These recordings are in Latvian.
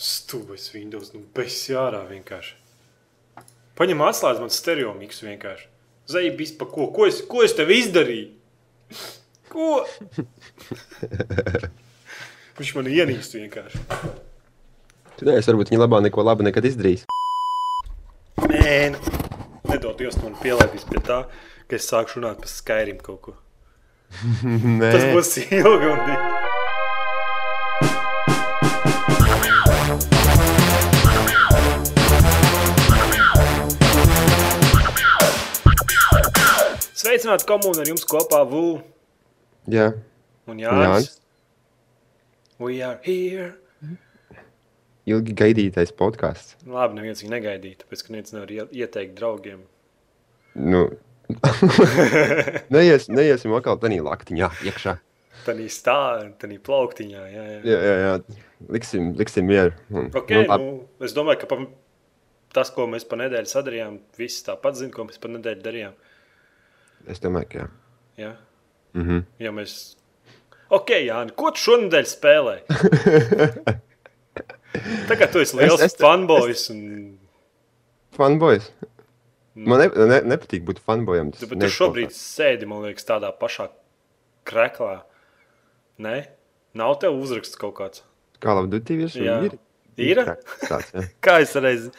Stūvis Windows, nu besi ārā vienkārši. Paņem atslēdz man stereo miksu vienkārši. Zajabīs pa ko? Ko es, ko es tev izdarīju? Ko? Viņš man ienīst vienkārši. Tu neesi varbūt viņa labā neko labu nekad izdarījis. Nē, nu, nedod Dievs man pielaidīs pie tā, ka es sāku runāt par Skyrim kaut ko. Nē, Tas būs ilgi un dīgi. Sveicināti komūni ar jums kopā Vū Jā, un Jānis. We are here. ilgi gaidītais podkāsts. Labi, neviens viņu negaidīja, tāpēc, ka neviens nevar ie- ieteikt draugiem. Nu, neies, neiesim atkal tādā laktiņā iekšā. Tanī stāvā, tanī plauktiņā. Jā, jā. Jā, jā, jā. Liksim, liksim mieru. Un, Okay, labi. nu, es domāju, ka pa, tas, ko mēs pa nedēļu sadarījām, visi tāpat zina, ko mēs pa nedēļu darījām. Es domāju, ka jā. Ja, Mm -hmm. ja mēs... Ok, Jāni, ko tu šonadēļ spēlēji? Tagad tu esi liels Es- es- fanboys. Un... Fanboys. Man ne, ne, nepatīk būt fanboyam. Tu, tu šobrīd sēdi, man liekas, tādā pašā kreklā. Nē, nav tev uzraksts kaut kāds. Kā labi dutīvies? Jā. Ir, Ir? Tāds, jā. Kā es reiz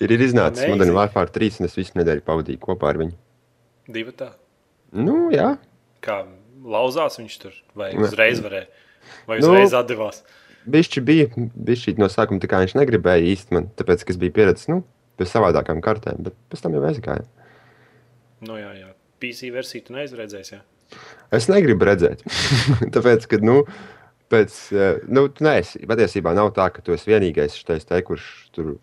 ir, ir iznācis. Modern Warfare 3, un es visu nedēļu pavadīju kopā ar viņu. Divi tā? Nu, jā. Kā lauzās viņš tur, vai uzreiz varēja, vai Nu, uzreiz atdevās? Bišķi bija, bišķi no sākuma tā kā viņš negribēja īsti man, tāpēc, ka es biju pieredzējis, nu, pie savādākām kartēm, bet pēc tam jau aizgāja. Nu, jā, jā. PC versiju tu neizredzēsi. Jā. Es negribu redzēt, tāpēc, ka, nu, pēc, eh, nu, tu neesi, patiesībā nav tā, ka tu esi vienīgais šitais te, kurš tur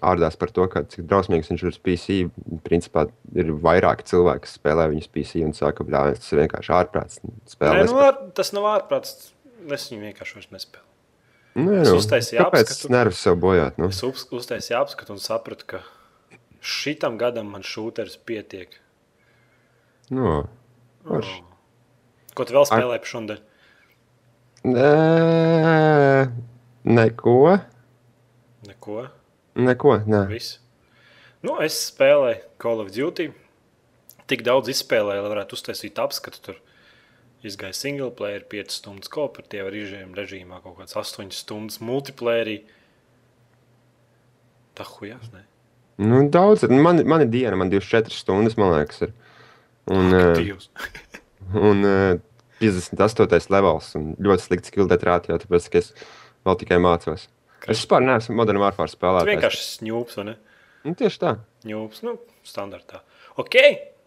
ārdās par to, ka, cik drausmīgs viņš ir uz PC. Principā ir vairāki cilvēki, kas spēlē viņus PC un saka, ka tas ir vienkārši ārprāts. Nē, Spēlē, nu, ār, tas nav ārprāts. Es viņu vienkārši nespēju. nu, jā, es nu, uztaisīju kāpēc apskatu. nervus sev bojāt? Nu? Es uz- uztaisīju apskatu un sapratu, ka šitam gadam man šūteris pietiek. Nu, Forši. Oh. Ko tu vēl spēlēji par šodien? Nē, neko. Neko. Neko, nē. Viss. Nu, es spēlēju Call of Duty. Tik daudz izspēlēju, lai varētu uztaisīt apskatu. Tur izgāja single player, 5 stundas kooperatīvā režīmā, kaut kāds 8 stundas multiplayer. Tā hujās, ne? Nu, daudz. Man, man ir diena, man 24 stundas, man liekas, ir. Un, eh, Dievs. un eh, 58. levels un ļoti slikts skilldetrāti, jo tāpēc, ka es vēl tikai mācos. Es vispār neesmu Modern Warfare Tu spēlētājs. vienkārši sņūps, vai ne? Nu, tieši tā. Ņūps, nu, standartā. Ok,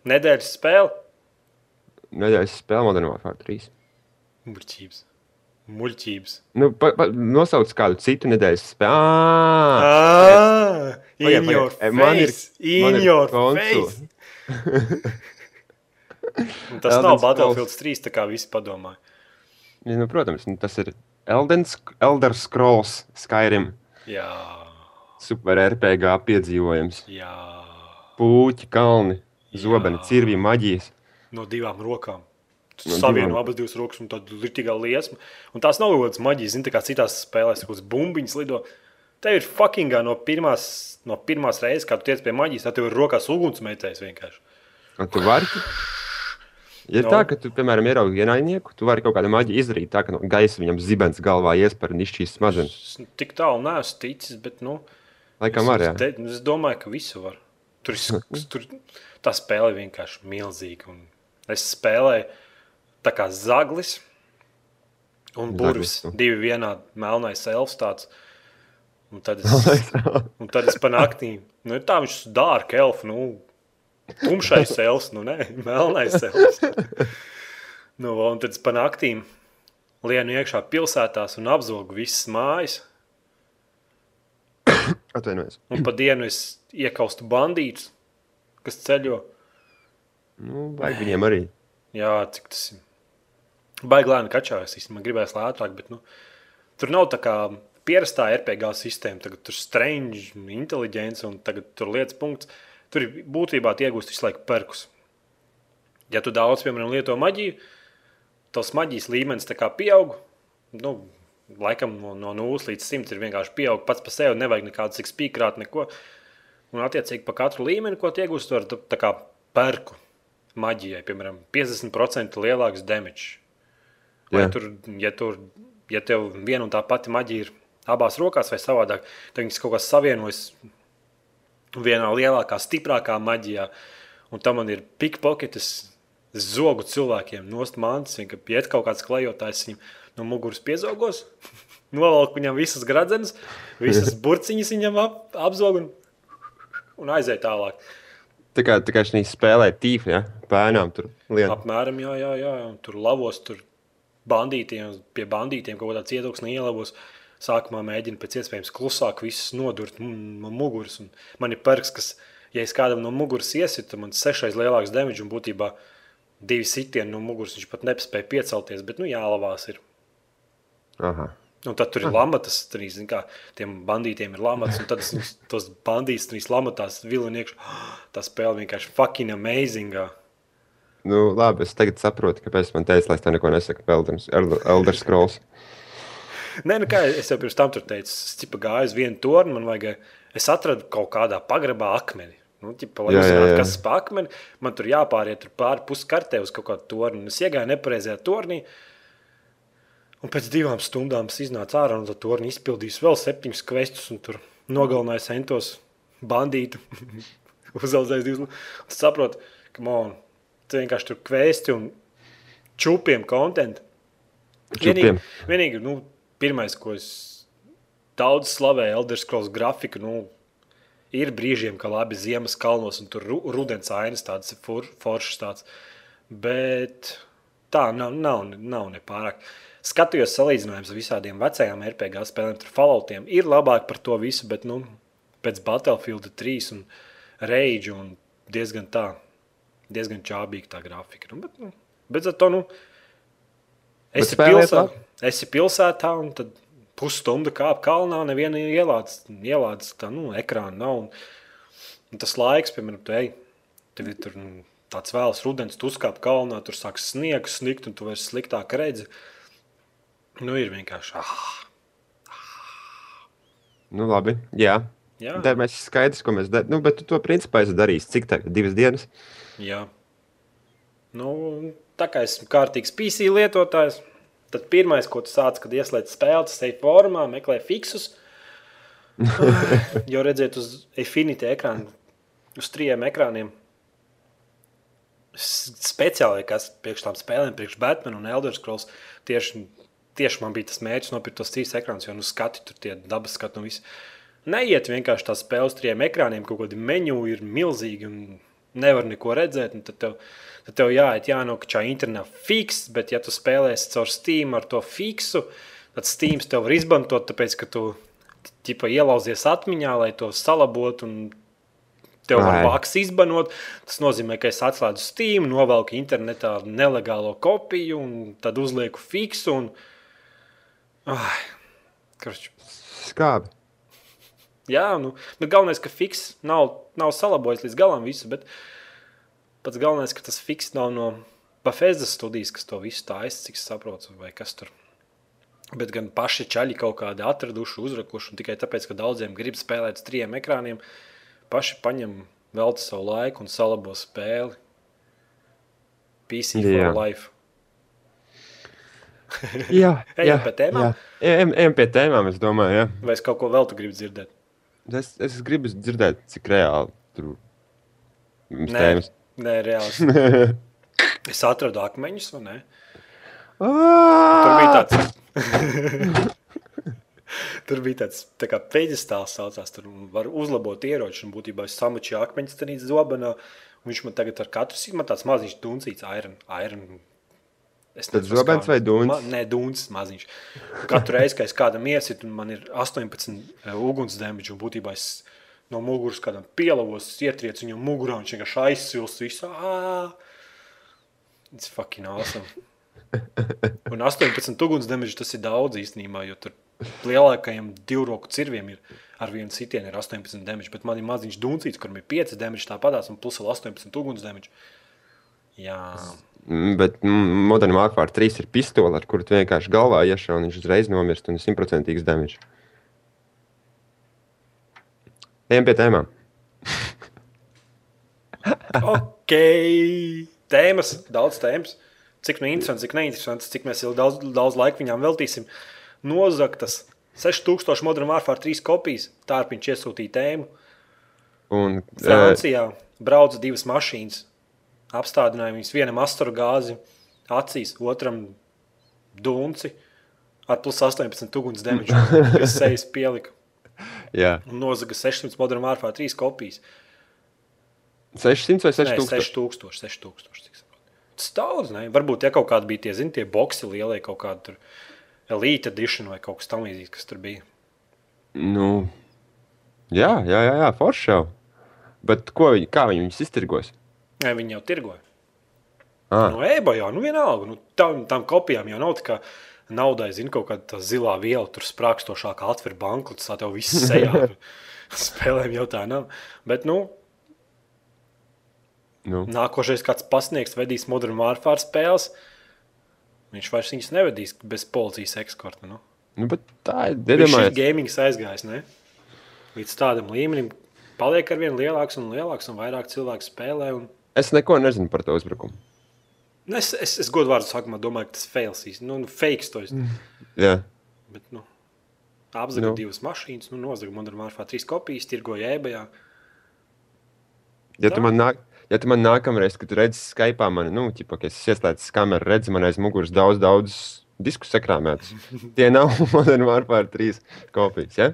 nedēļas spēle. Nedēļas spēle Modern Warfare 3. Muļķības. Muļķības. Nu, pa, pa, nosauc kādu citu nedēļas spēli. Ah, in your E, man ir- face. In man your face. Tas Elden nav. Battlefield 3, tā kā visi padomāja. Ja, nu, protams, nu, tas ir Elden, Sk- Elder Scrolls Skyrim. Jā, Super RPG piedzīvojums. jā. Puķi, kalni, zobeni, cirvī, maģijas. No divām rokām. Tu No savieno abas divas rokas un tādu litīgā liesmu. Un tās nav kaut kādas maģijas, zini, tā kā citās spēlēs, kur bumbiņas lido. Tev ir fuckingā no pirmās, no pirmās reizes, kad tu tiec pie maģijas, tad tev ir rokās ugunsmetējs vienkārši. Un tu vari. Nu. no. tā, ka tu, piemēram, ieraugi ienaidnieku, tu vari kaut kādu maģiju izdarīt tā, ka no gaisa viņam zibens galvā iespēja un izšķīs smadzenes. Es tik tālu neesmu ticis, bet, nu, Laikam jā. Es, te, es domāju, ka visu var. Tur, ir tur tā spēle ir vienkārši milzīga. un Es spēlēju tā kā zaglis un burvis. Zaglis, nu. Divi vienā melnais elfs tāds. Un tad es, un tad es pa naktīm, nu, ir tā viņš ir dārka elfa, nu, tumšais elfs, nu, ne, melnais elfs. nu, un tad pa naktīm lienu iekšā pilsētās un apzulgu visas mājas. Atvainojos. Un pa dienu es iekaustu bandītus, kas ceļo. Nu, vajag viņiem arī. Jā, cik tas ir. Baigi lēni kačājas. Man gribēs lētāk, bet nu, tur nav tā kā pierastā RPG sistēma. Tagad tur strange, inteliģents un tagad tur lietas punkts. Tur ir būtībā iegūst visu laiku perkus. Ja tu daudz, piemēram, lieto maģiju, tavs maģijas līmenis pieaug. Nu, laikam no, no 0 līdz 100 ir vienkārši pieaug pats par sevi. Nevajag nekādu cik spīkrāt, neko. Un, attiecīgi, pa katru līmeni, ko iegūst, var tā kā perku maģijai, piemēram, 50% lielāks damage. Vai tur, ja, tur, ja tev viena un tā pati maģija ir abās rokās vai savādāk, tad viņas kaut kā savienojas vienā lielākā, stiprākā maģijā. Un tam man ir pickpocketes, zogu cilvēkiem, nost mantas, ka iet kaut kāds klejotājs viņam no muguras piezogos, novelk viņam visas gradzenes, visas burciņas viņam ap, apzog un, un aiziet tālāk. Tā kā, tā kā šī spēlē tīfi, ja? pēnām tur lieta. Apmēram, jā, jā, jā. Tur lavos, tur bandītiem, pie bandītiem kaut kādā cietoksnī ielavos. Sākumā mēģina pēc iespējas klusāk visus nodurt no muguras. Un man ir perks, kas, ja es kādam no muguras iesitu, man sešais lielāks damage un būtībā divi sitieni no muguras viņš pat nespēja piecelties, bet nu jālavās ir. Aha. Un tad tur ir lamatas, arī kā, tiem bandītiem ir lamatas, un tad es tos bandītus trīs lamatās vilinu iekšā. Tā spēle vienkārši fucking amazing. Nu, labi, es tagad saprotu, kāpēc man teica, lai es tā neko nesaku Elder Scrolls. Nē, nu kā es jau pirms tam tur teicu, es cipa gāju uz vienu torni, man vajag, es atradu kaut kādā pagrabā akmeni. Nu, ķipa, lai uzzinātu, kas ir akmeni, man tur jāpāriet tur pāri puskartē uz kaut kādu torni. Es iegāju nepareizajā tornī, un pēc divām stundām es iznācu ārā no torņa, izpildīju vēl septiņus kvestus, un tur nogalināju centos bandītu. Uzaudzējis divus. Es saprotu, ka man te vienkārši tur kvesti un čūpiem kontentu. Vienīgi, vienīgi nu, pirmais, ko es daudz slavēju, Elder Scrolls grafiku, nu, ir brīžiem, ka labi ziemas kalnos un tur rudens ainas tādas for, foršas tāds. Bet tā nav, nav, nav nepārāk. Skatījos salīdzinājums ar visādiem vecajām RPG spēlēm, tur Falloutiem. Ir labāk par to visu, bet nu, pēc Battlefield 3 un Rage un diezgan tā, diezgan čābīga tā grafika. Nu, bet, nu, bet ar to, nu, esi pilsētā, esi pilsētā un tad pusstunda kāp kalnā, neviena ielādes, ielādes tā, nu, ekrāna nav. Un, un tas laiks, piemēram, tu ej, tev ir tur, nu, tāds vēls rudens, tu uzkāp kalnā, tur sāks sniegs snikt, un tu vairs sliktāk redzi. Nu, ir vienkārši, ah, ah. Nu, labi, jā. Jā. Tā mēs skaidrs, ko mēs darām. Nu, bet tu to principā esi darījis. Cik tā? Divas dienas? Jā. Nu, tā kā esmu kārtīgs PC lietotājs, Tad pirmais, ko tu sāc, kad ieslēdz spēli, tas ir formā, meklē fiksus. jo redzēt uz Infinity ekrāna, uz trijiem ekrāniem, speciāli, kas priekš tām spēlēm, priekš Batman un Elder Scrolls, tieši, tieši man bija tas mērķis nopirkt tos trīs ekrānus, jo nu skati tur tie dabas skati un viss. Neiet vienkārši tās spēles trijiem ekrāniem, kaut kādi meņu ir milzīgi un nevar neko redzēt, un tad tev tad tev jāiet, jānokačā internetā fiks, bet ja tu spēlēsi caur Steam ar to fiksu, tad Steam tev var izmantot, tāpēc, ka tu ķipa, ielauzies atmiņā, lai to salabotu un tev var vāks izbanot. Tas nozīmē, ka es atslēdzu Steam, novelku internetā nelegālo kopiju un tad uzlieku fiksu un... Ai, karš. Skābi. Jā, nu, nu galvenais, ka fiks nav, nav salabojis līdz galam visu, bet uh, pats galvenais, ka tas fiks nav no Bafēzdas studijas, kas to visu taisa, cik saprotu, vai kas tur. Bet gan paši čaļi kaut kādi atraduši, uzrakuši, un tikai tāpēc, ka daudziem grib spēlēt uz trijiem ekrāniem, paši paņem velti savu laiku un salabo spēli. PC Jā. for life. jā, jā, pie tēmām. Jā, ejam, pie tēmām, es domāju, jā. Vai es kaut ko vēl tu gribi dzirdēt? Es, es gribu dzirdēt, cik reāli tur Nē, tēmas. Nē reāli. es atradu akmeņus, vai ne? Tur bija tāds. tur bija tāds tā kā peģestāls saucās, tur var uzlabot ieroči, un būtībā es samačīju akmeņus tenīt zobenā, viņš man tagad ar katru sīk, man tāds maziņš duncīts, iron, iron Es nezinu, kāds vai dūns. Ma, nē, dūns maziņš. Katru reizi, kad es kādam iesit, un man ir 18 uh, uguns damage, un būtībā es no muguras kādam pielavos, ietriec viņam mugurā, viņš vienkārši aizsils visu. It's fucking awesome. Un 18 ugunsdemeži tas ir daudz īstenībā, jo tur lielākajiem divroku cirviem ir ar vienu sitienu ir 18 demeži, bet man ir maziņš duncīts, kuram ir 5 demeži tāpatās un plus vēl 18 ugunsdemeži. Jā. Mm, Bet mm, Modern Warfare 3 ir pistole, ar kuru tu vienkārši galvā iešauj, un viņš uzreiz nomirst un ir simtprocentīgs damage. Ejam pie tēmām. Ok, tēmas, daudz tēmas. Cik nu interesants, cik neinteresants, cik mēs daudz, daudz laika viņām veltīsim. Nozagtas 6000 Modern Warfare 3 kopijas. Tā ir viņš iesūtīja tēmu. Un, Francijā brauca divas mašīnas. Apstādināja viņas vienam astru gāzi acīs, otram dunci ar plus 18 uguns demiņu, kas sejas pielika. Jā, Un nozaga 600 Modern Warfare 3 kopijas. 600 vai Nē, 6000? 6000, 6000. cik saprotu. Tas daudz, ne? Varbūt, ja kaut kādi bija tie, zini, tie boxi lielie, kaut kāda tur elite edition vai kaut kas tamlīdzīgs, kas tur bija. Nu, jā, jā, jā, jā forši jau. Bet ko viņi, kā viņi viņus iztirgos? Nē, viņi jau tirgoja. Ah, No eBay jau, nu vienalga, nu, tam, tam kopijām jau nav tā kā naudai, zina, kaut kāda zilā viela, tur sprākstošākā atver banku, tas tev viss sejā. Spēlēm jau tā nav. Bet, nu, nu, nākošais kāds pasniegs vedīs Modern Warfare spēles. Viņš vairs viņas nevedīs bez policijas ekskorta. Nu. nu, tā ir. Iedomājies, gaming aizgājis. Ne? Līdz tādam līmenim paliek ar vien lielāks un lielāks, un vairāk cilvēku spēlē. Un... es neko nezinu par to uzbrukumu. Nu, Es, es, es godvārdu sākumā domāju, ka tas fails īsti. Nu, nu fakes to ir. Jā, Bet, nu, apzaga Nu. divas mašīnas, nu, nozaga Modern Warfare 3 kopijas, tirgoja ebajā. ja Tā. tu man nāk. Ja tu man nākamreiz, kad tu redzi Skype, man, nu, ķipa, ka es ieslēdzu kameru, redzi man aiz muguras daudz, daudz disku sakrāmētus. Tie nav Modern Warfare 3 kopijas, ja?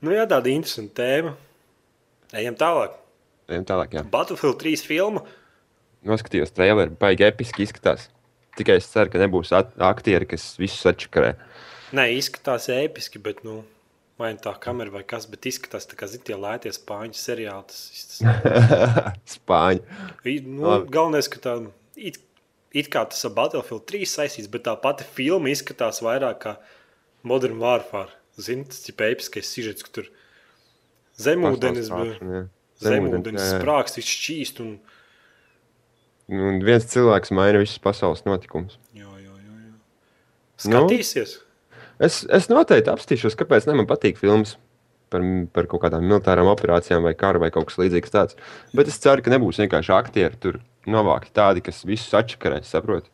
nu, jā, tāda interesanta tēma. Ejam tālāk. Ejam tālāk, jā. Battlefield 3 filma. Noskatījos traileri, baigi episki izskatās. Tikai es ceru, ka nebūs aktieri, kas visus atšakarē. Nē, izskatās episki, bet, nu, vai nu tā kamera vai kas, bet izskatās tā kā zini, tie lētie spāņu seriāli. Tas, tas, Spāņi. I- nu, Labi. galvenais, ka tā it, it kā tas ar Battlefield 3 saistīts, bet tā pati filma izskatās vairāk kā Modern Warfare. Zini, tas ir episkais sižets, ka tur jā, jā. sprākst, viss šķīst. Un, Un viens cilvēks maina visus pasaules notikumus. jā, jā, jā, jā. Nu? Skatīsies. Es, es noteikti apstīšos, kāpēc ne man patīk filmas par, par kaut kādām militārām operācijām, vai karu, vai kaut kas līdzīgs. Tāds. Bet es ceru, ka nebūs vienkārši aktieri tur novākti tādi, kas visus atšakarēs, saprot?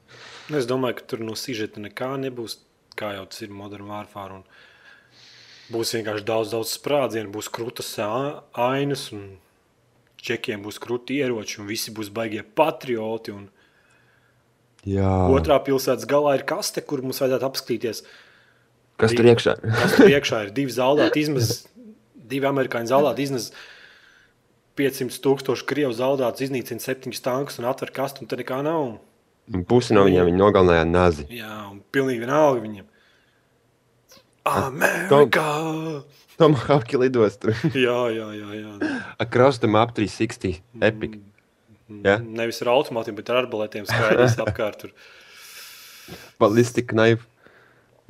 Nu, Es domāju, ka tur no sižeta nekā nebūs, kā jau tas ir Modern Warfare. Un būs vienkārši daudz, daudz sprādzienu, būs krūtas ainas, un čekiem būs krūti ieroči, un visi būs baigie patrioti. Un Jā, otrā pilsētas galā ir kaste, kur mums vajadzētu apskatīties. kas tur iekšā? Kas tur iekšā ir divi zaudēti izmesi, divi amerikāņu zaudēti izmesi. 500 tūkstoši krievu zaudētus, iznīcina septiņus tankus un atver kastu, un tur nekā nav. Un Pusi no viņiem viņa nogalināja nazi. Jā, un pilnīgi vienalga viņam. Amerikā! Tomahawk lidostu. Jā, jā, jā. jā. Across the map 360. Epic. Jā. Nevis ar automātiem, bet ar arbalētiem skaidrs apkārt. Tur. Ballistic knife.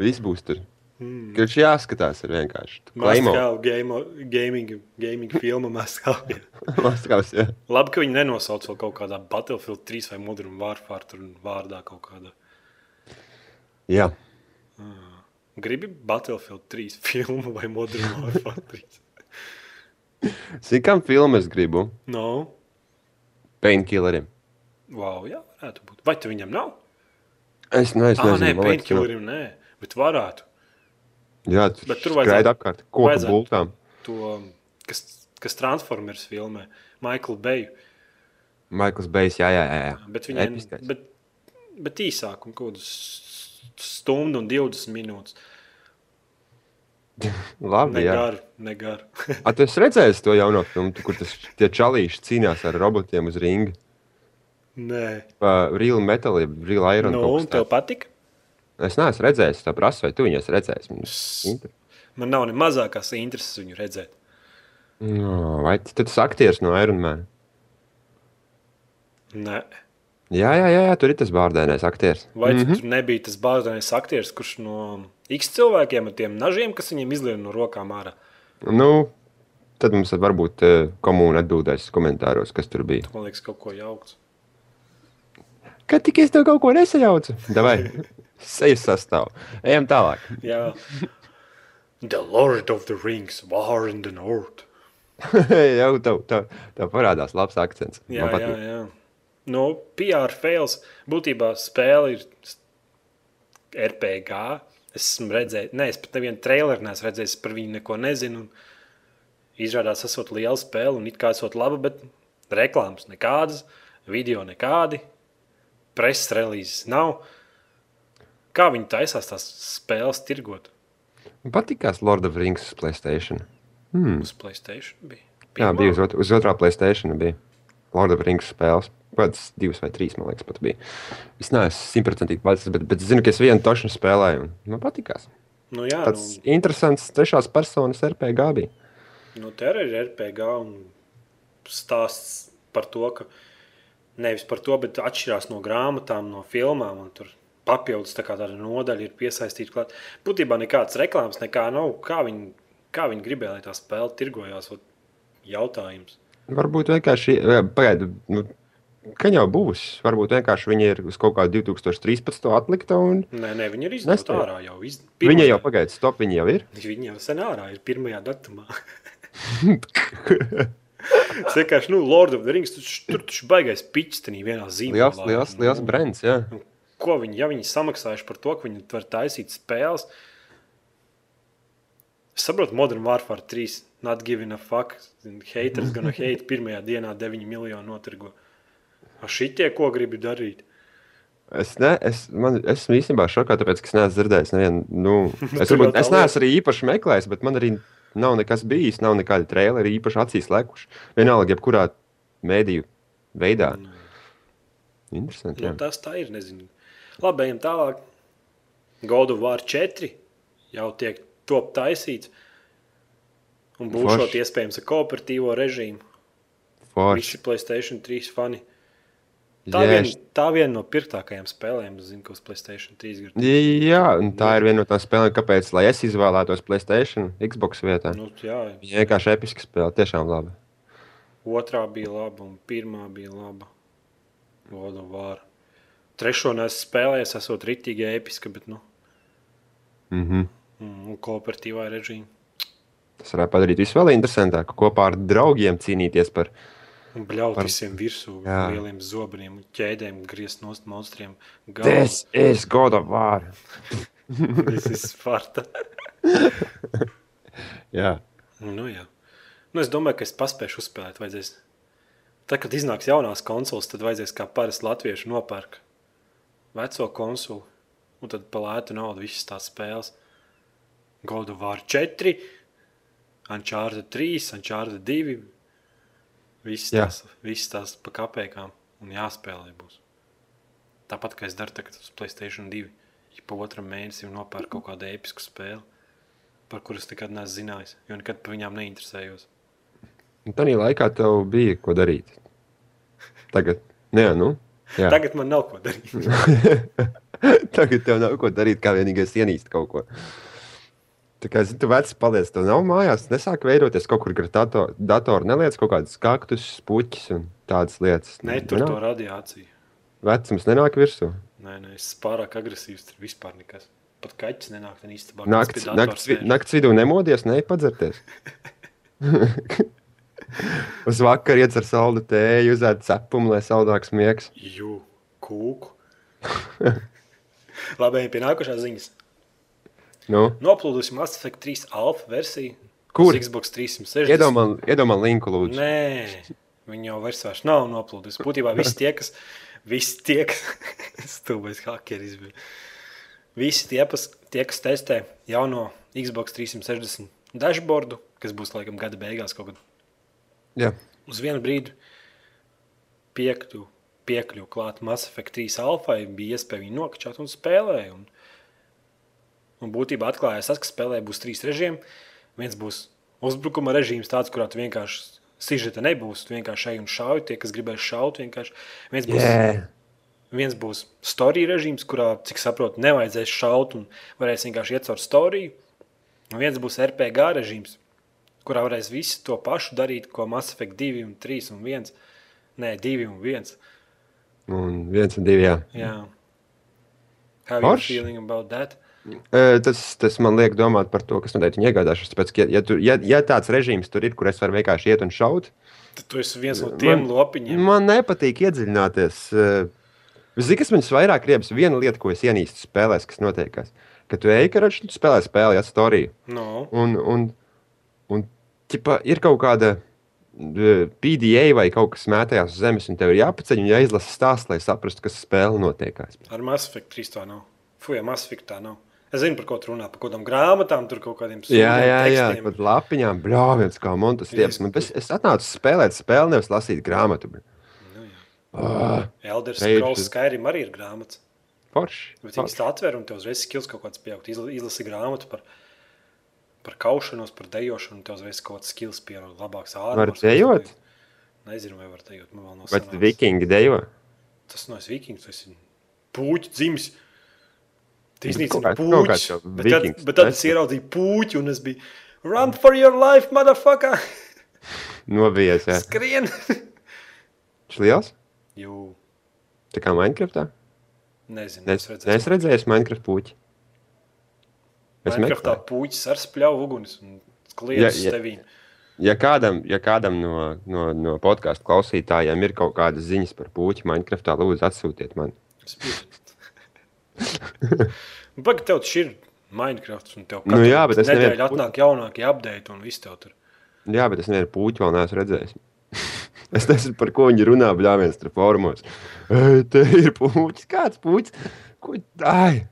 Viss būs tur. Mm. Kurš jāskatās ir vienkārši. Game, gaming, gaming filma jā. Maskavs, jā. Labi, ka viņi nenosauc vēl kaut kādā Battlefield 3 vai Modern Warfare vārdā kaut kādā. Jā. Gribi Battlefield 3 filmu vai Modern Warfare 3? Zini, kam filmu es gribu? No. Painkillerim. Wow, jā, varētu būt. Vai tu viņam nav? Es, ne, es Ah, nē, painkillerim nē, bet varētu. Jā, tu Bet tur vajadzētu- apkārt. Koku bultām. To, kas, kas Transformers filmē, Maiklu Beju. Maikls Bejs, jā, jā, jā. jā. Bet viņiem Episkais. bet, bet īsāk, un kaut kādas stundu un 20 minūtes. Labi, jā. Negar, negar. A, tu esi redzējis to jauno filmu, kur tas tie čalīši cīnās ar robotiem uz ringa? Nē, Pa Real Metal, jeb Real Iron. nu, un tev patika? Es neesmu redzējis, tā prasa, vai tu viņu esi redzējis. Man Man nav ne mazākās intereses viņu redzēt. No, vai t- tad tas aktieris no Iron Man? Nē. Jā, jā, jā, jā tur ir tas bārdēnais aktieris. Vai mm. -hmm. tur nebija tas bāzais aktieris, kurš no X cilvēkiem ar tiem nažiem, kas viņiem izlien no rokām ārā? Nu, tad mums varbūt eh, komūna atbildēs komentāros, kas tur bija. Man liekas, kaut ko jaukts. Kad tik es tev kaut ko nesajaucu? Davai, sejas sastāv. Ejam tālāk. Jā. The Lord of the Rings, War in the North. jau tev, tev, tev parādās labs akcents. Jā, jā, jā. No PR fails būtībā spēle ir RPG. Es esmu redzējis, ne, es pat nevienu traileru neesmu redzējis, par viņu neko nezinu. Izrādās, esot liela spēle un it kā esot laba, bet reklāmas nekādas, video nekādi, preses relīzes nav. Kā viņi taisās tās spēles tirgot? Man patīkās Lord of the Rings uz Playstation. Mm. Uz Playstation bija. Jā, Pirmā? bija uz, ot uz otrā Playstation. Bija Lord of the Rings spēles. Pēc divas vai trīs, man liekas, pat bija. Es neesmu simtprocentīgi pats, bet, bet zinu, ka es vienu tošu spēlēju. Man patīkās. Nu, jā, Tāds interesants trešās personas RPG bija. Nu, te arī ir RPG un stāsts par to, ka nevis par to, bet atšķirās no grāmatām, no filmām. un Tur papildus tā kā tāda nodaļa ir piesaistīta klāt. Būtībā nekādas reklāmas, nekā nav. Kā viņi, kā viņi gribēja, lai tā spēle tirgojās? Jautājums. Varbūt vienkārši, pagaidiet, nu, ka jau būs. Varbūt vienkārši viņi ir uz kaut kādu 2013. atlikta. Un... Nē, nē, viņi ir Nespēja. ārā jau. Iz... Viņa jau pagaida, stop, viņa jau ir. Viņi jau sen ārā ir pirmajā datumā. Es vienkārši, nu, Lord of the Rings, tur, tur taču baigais pičs tenī vienā zīmē. Liels, liels, liels brands. Jā. Ko viņi, ja viņi samaksājuši par to, ka viņi var taisīt spēles? Es saprotu, Modern Warfare 3, not giving a fuck. Haters gonna hate pirmajā dienā 9 miljonu notirgo. A šitie, ko gribi darīt? Es, ne, es, man, esmu īstenībā šokā, tāpēc, ka es neesmu dzirdējis. Nevienu, nu, es, varbūt, es neesmu arī īpaši meklējis, bet man arī nav nekas bijis. Nav nekādi traileri īpaši acīs lekuši. Vienalga, jebkurā mēdīju veidā. Interesanti. Nu, tas tā ir, nezinu. Labi, ejam tālāk. God of War 4 jau tiek top taisīts. Un būs Forši. iespējams ar kooperatīvo režīmu. Forši. Visi Playstation 3 fani. Tā, Jā, vien, viena no pirktākajām spēlēm, es zinu, ko uz Playstation 3 grib. Jā, un tā ir viena no tām spēlēm, kāpēc lai es izvēlētos Playstation, Xbox vietā. Nu, jā, Viņa vienkārši episka spēle, tiešām laba. otrā bija laba un pirmā bija laba. God of War. Trešo nesu spēlējis, esot ritīgi episka, bet, nu, Mhm. mm, un kooperatīvā režīma. Tas varētu padarīt visu vēl interesantāku. Kopā ar draugiem cīnīties par Un bļaut Par- visiem virsū, Jā. lieliem zobeniem, ķēdēm, griezt nost monstriem. This is God of War. Tas ir Sparta. Jā, Nu, jā. Nu, es domāju, ka es paspēšu uzspēlēt. Vajadzēs. Tad, kad iznāks jaunās konsoles, tad vajadzēs kā parasti latvieši nopērk veco konsoli. Un tad par lētu naudu visas tās spēles. God of War 4, Uncharted 3, Uncharted 2. Visas Jā. tās, visas tās pa kapekām. Un jāspēlē būs. Tāpat kā es daru tagad uz Playstation 2. Ja pa otram mēnesim nopērku kaut kādu episku spēli, par kuras nekad neesmu zinājis, jo nekad par viņām neinteresējos. un tā laikā tev bija ko darīt. Tagad, Nē, nu, jā. Tagad man nav ko darīt. Tagad tev nav ko darīt, kā vienīgais ienīst kaut ko. Tā kā zini, tu vecs paliec, tev nav mājās, nesāk veidoties kaut kur gar dato- datoru, neliec kaut kādus kaktus, puķus un tādas lietas. Netur Nenāk- to radiāciju. Vecums nenāk virsū. Nē, nē, es pārāk agresīvs. Tur vispār nekas. Pat kaķis nenāk tajā istabā. Nakts, nakts, vi- nakts vidū nemodies, neipadzerties. Uz vakaru iet ar saldu tēju, uzēd cepumu, lai saldāks miegs. Jū, kūku. Labi, pie nākošās ziņas. Nu, Noplūdusi Mass Effect 3 alfa versija. Kur? Xbox 360. iedomā, iedomā linku, lūdzu. Nē, viņi jau vairs vairs nav noplūdusi. Būtībā visi tie, kas. Visi tie, kas. Stulbais hakeris bija. Visi tie, kas, tie, kas testē jauno Xbox 360 dashboardu, kas būs laikam gada beigās kaut kad Jā, uz vienu brīdi piektu, piekļuvu klāt Mass Effect 3 alfai, bija iespēja viņu nokačāt un spēlēt. Un, un būtībā atklājās tas, ka spēlē būs trīs režīmi. Viens būs uzbrukuma režīms, tāds, kurā tu vienkārši sižeta nebūs. Tu vienkārši ej un šauj, tie, kas gribēs šaut. vienkārši. Viens būs, yeah. viens būs story režīms, kurā, cik saprotu, nevajadzēs šaut un varēs vienkārši iet caur storiju. Un viens būs RPG režīms, kurā varēs visu to pašu darīt, ko Mass Effect 2, un 3 un 1. Nē, 2 un 1. Un viens un divi, jā. Jā. How are you feeling about that? Tas, tas man liek domāt par to, kas noteikti viņa iegādāšās. Tāpēc, ja, ja, tur- ja, ja tāds režīms tur ir, kur es varu vienkārši iet un šaut, Tad tu esi viens no tiem lopiņiem. man nepatīk iedziļināties. Zini, kas man vairāk riebas, viena lieta, ko es ienīstu spēlēs, kas notiekās. Kad tu ej, karač, tu spēlē spēli, ja storiju. No. Un, un, un ķipa, ir kaut kāda PDA vai kaut kas mētājās uz zemes, un tev ir jāpaceļ un jāizlasa stāsts, lai saprastu, kas spēle notiekās. Ar Mass Effect 3 tā nav. Fuja, Mass Effect tā nav. Es zinu, par ko tu runā. Par kaut kādām grāmatām, tur kaut kādiem Jā, jā, jā, tekstiem. pat lapiņām, bļāviens, kā montas tieps. Man, es, es atnācu spēlēt spēli, nevis lasīt grāmatu. bļa. Nu. Ah, Elder Page- Scrolls Skyrim arī ir grāmatas. Forši. Bet viņas tā atver un tev uzreiz skills kaut kāds pieaugt. Izla- Izlasi grāmatu par, par kaušanos, par dejošanu, un tev uzreiz kaut kāds skills pieaugt. Labāks ārmurs. Var dejot? Nezinu, vai var dejot. Man vēl nav sanācis. tad vikingi dejo? Tas nav vikings, tas ir puķis dzimis. Kaut iznīcina jau Bet tad, vikings, bet tad es ieraudzīju puķi un es biju Run for your life, motherfucker! Novies, jā. Skrien! Šis liels? Jū, Tā kā Minecraftā? nezinu, Es, es es redzēju Minecraft puķi. Es Minecraftā meklēju. puķis ar spļauju uguns un kliedz ja. ja, tevī. Ja kādam, ja kādam no, no, no podkāstu klausītājiem ir kaut kādas ziņas par puķi Minecraftā, lūdzu atsūtiet man. Pagaid, tev taču ir Minecraft, un tev Nu jā, bet es nedēļu nevienu- atnāk jaunākie update, un viss tev tur. Jā, bet es nevienu puķi vēl neesmu redzējis. es nezinu, par ko viņi runā, bļāviens tur formos. Te ir puķis, kāds puķis? Ko? Ai!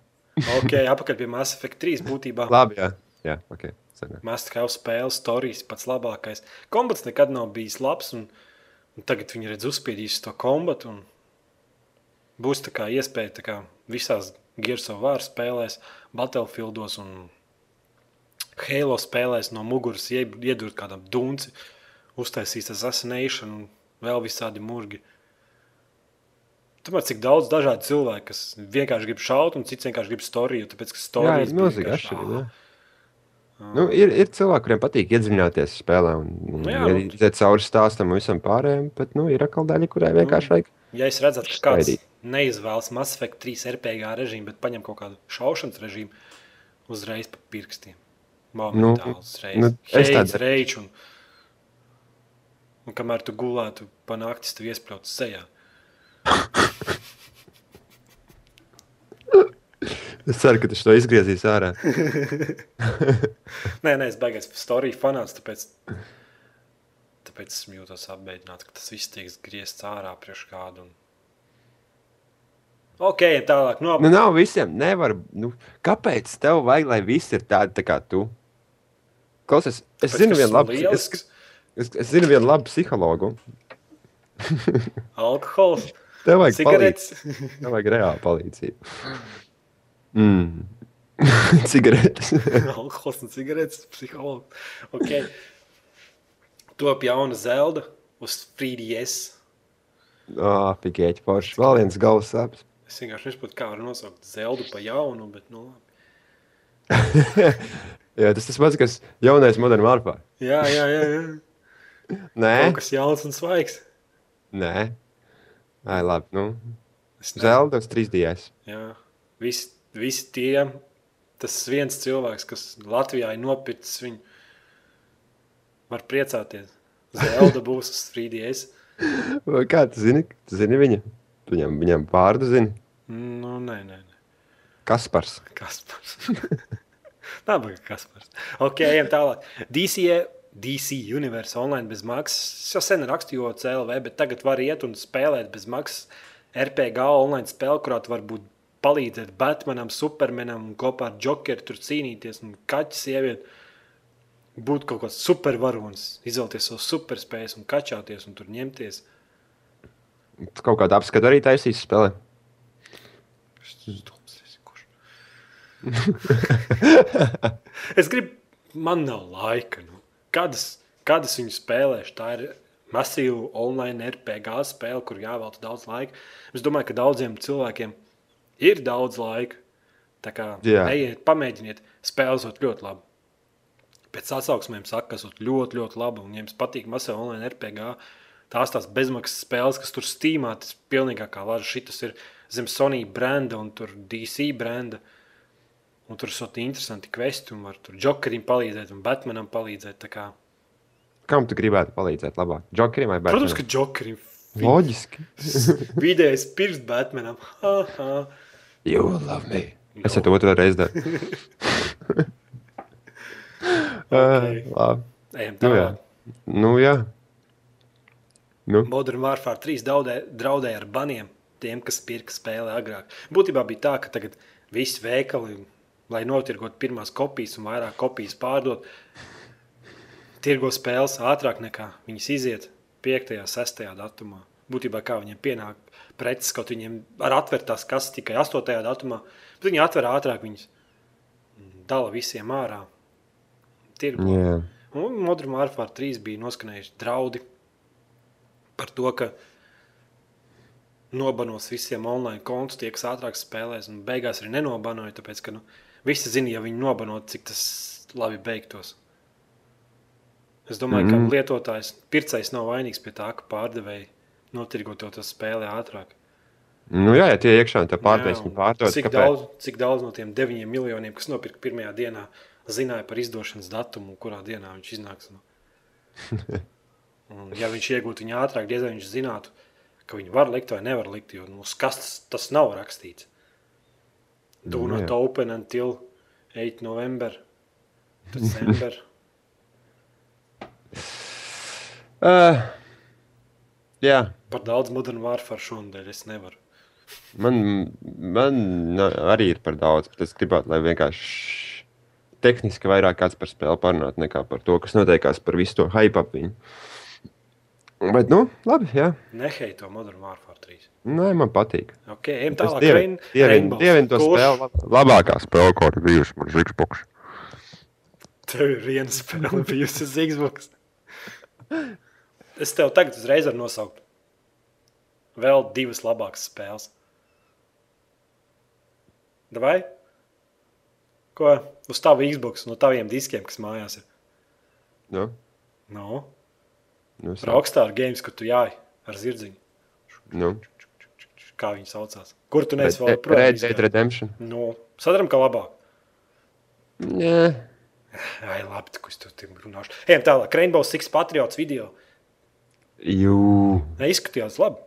Ok, apakaļ pie Mass Effect 3 būtībā. Labi, jā. Jā, ok. Sanāk. Mass Effect spēles, stāstījis pats labākais. Kombats nekad nav bijis labs, un, un tagad viņi redz uzspiedīs to kombatu. un Būs tā kā iespēja tā kā visās Gears of War spēlēs, Battlefieldos un Halo spēlēs no muguras ie- iedurt kādam dunci, uztaisīs assassination un vēl visādi murgi. Tomēr cik daudz dažādu cilvēku, kas vienkārši grib šaut, un cits vienkārši grib storiju, tāpēc ka Jā, storijas ir vienkārši, atšķirība. jā. Nu, ir, ir cilvēki, kuriem patīk iedziļināties spēlē un, un Nu iziet cauri stāstam un visam pārējiem, bet nu, ir atkal daļa, kurai vienkārši vajag. Ja es redzu, ka kāds. Neizvēlas Mass Effect 3 RPG režīmu, bet paņem kaut kādu šaušanas režīmu, uzreiz pa pirkstiem. Momentāli, uzreiz. nu, es Heids, reič, un, un kamēr tu gulētu pa naktis, tu iespļauts sejā. Es ceru, ka tas to izgriezīs ārā. Nē, nē, es beigās storiju fanāts, tāpēc, tāpēc es jūtos apbeidināts, ka tas viss tiek griezts ārā priekš kādu. Un... Ok, tālāk. Nu, Nu, nav visiem. Nevar, nu, kāpēc tev vajag, lai viss ir tādi tā kā tu? Klausies, es Tāpēc, zinu vienu labu, es, es, es zinu vienu labu psihologu. alkohols, Tev vajag cigaretes. Tev vajag reāli palīdzību. Mm. Cigaretes. Alkohols un cigaretes, psihologs. Okay. Top jauna zelta uz 3DS. Ah, pikēķi forši. Vēl viens galvas sāpes. Es vienkārši nesaprotu, kā var nosaukt zeltu pa jaunu, bet nu labi. Jā, tas tas pats, kas jaunais modern warfare. Jā, jā, jā. jā. Nē, Kaut kas jauns un svaigs. nē. Ai, labi. Nu, Zelda uz 3DS. Jā, visi, visi tie, tas viens cilvēks, kas Latvijā ir nopircis viņu, var priecāties. Zelda būs uz 3DS. Vai Kā tu zini? Tu zini viņu? Viņam, viņam vārdu zini. Nu, nē, nē, nē. Kaspars. Kaspars. Tā bija Kaspars. Ok, ejam tālāk. DC, DC Universe online bez maksas. Es jau sen rakstīju CLV, bet tagad var iet un spēlēt bez maksas RPG online spēli, kurā tu vari būt palīdzēt Batmanam, Supermanam un kopā ar Jokeru tur cīnīties un kaķu sievieti. Būt kaut kāds supervaronis, izvēlēties savus superspējas un kačāties un tur ņemties. Tu kaut kādu apskatu arī taisīs spēlē. Es gribu, man nav laika. Nu. Kad es viņu spēlēšu? Tā ir masīva online RPG spēle, kur jāvelta daudz laika. Es domāju, ka daudziem cilvēkiem ir daudz laika. Tā kā Jā. ejiet, pamēģiniet, spēlēt ļoti labi. Pēc atsauksmēm saka, ka esat ļoti, ļoti labi un jums patīk masīva online RPG. Tās tās bezmaksas spēles, kas tur stīmā, tas pilnīgā kā laža. Šitas ir zem Sony brenda un tur DC brenda. Un tur ļoti interesanti kvesti, un var tur Jokerim palīdzēt, un Batmanam palīdzēt. kā. Kam tu gribētu palīdzēt labāk? Jokerim vai Batmanam? Protams, ka Jokerim Loģiski. vidējais pirms Batmanam. You will love me. Es jau to otru reizi daru. Okay. Uh, labi. Ejam Nu, jā. tālāk. Nu, jā. Nu, Modern Warfare 3 daudē, draudēja ar baniem tiem, kas pirka spēli agrāk. Būtībā bija tā, ka tagad visi veikali, lai notirgotu pirmās kopijas un vairāk kopijas pārdot, tirgo spēles ātrāk nekā viņas iziet 5. un 6. datumā. Būtībā kā viņiem pienāk preces, kaut viņiem ar atvērtās kases tikai 8. datumā, bet viņi atver ātrāk viņas dala visiem ārā. Tirgo. jā. Un Modern Warfare 3 bija noskanējuši draudi par to, ka nobanos visiem online kontus, tie, kas ātrāk spēlēs, un beigās arī nenobanoja, tāpēc, ka nu, visi zina, ja viņi nobanot, cik tas labi beigtos. Es domāju, mm -hmm. Mhm. ka lietotājs, pircējs nav vainīgs pie tā, ka pārdevēji notirgo to tas spēlē ātrāk. Nu, jā, ja tie iekšā tā pārtaisni un pārdod. Cik kāpēc? daudz, cik daudz no tiem 9 miljoniem, kas nopirka pirmajā dienā, zināja par izdošanas datumu, kurā dienā viņš iznāks. Nu. Un, ja viņš iegūtu viņu ātrāk, diez vai viņš zinātu, ka viņi var likt vai nevar likt. Jo nu, kastes tas nav rakstīts. Do Nu, not jā. open until 8. november. December. Uh, jā, Par daudz modern warfare šonadēļ es nevaru. man, man na, arī ir par daudz, bet es gribētu, lai vienkārši tehniski vairāk kāds par spēli parunātu, nekā par to, kas notiekās par visu to hype ap viņu. Bet, nu, labi, jā. Neheito modern warfare 3. Nē, man patīk. Ok, ejam tālāk. dievinu- Rainbows. dievinu to Kurš? spēli. lab- Labākā spēle, kāda ir bijusi man Xbox. Tev ir viena spēle bijusi Xbox. Es tev tagad uzreiz varu nosaukt. Vēl divas labākas spēles. Vai? Ko? Uz tavu Xbox, no taviem diskiem, kas mājās ir. Nu, No, nu. Rockstar Games, kur tu jāj ar zirdziņu. nu. Kā viņi saucās? Kur tu neesi vēl Red, Red Dead Redemption. Nu, sadaram, ka labāk. Nē, Ai, labi, tu, es tev tur runāšu. Ejam tālāk. Rainbow Six Patriots video. jū. Ne, izskatījās labi.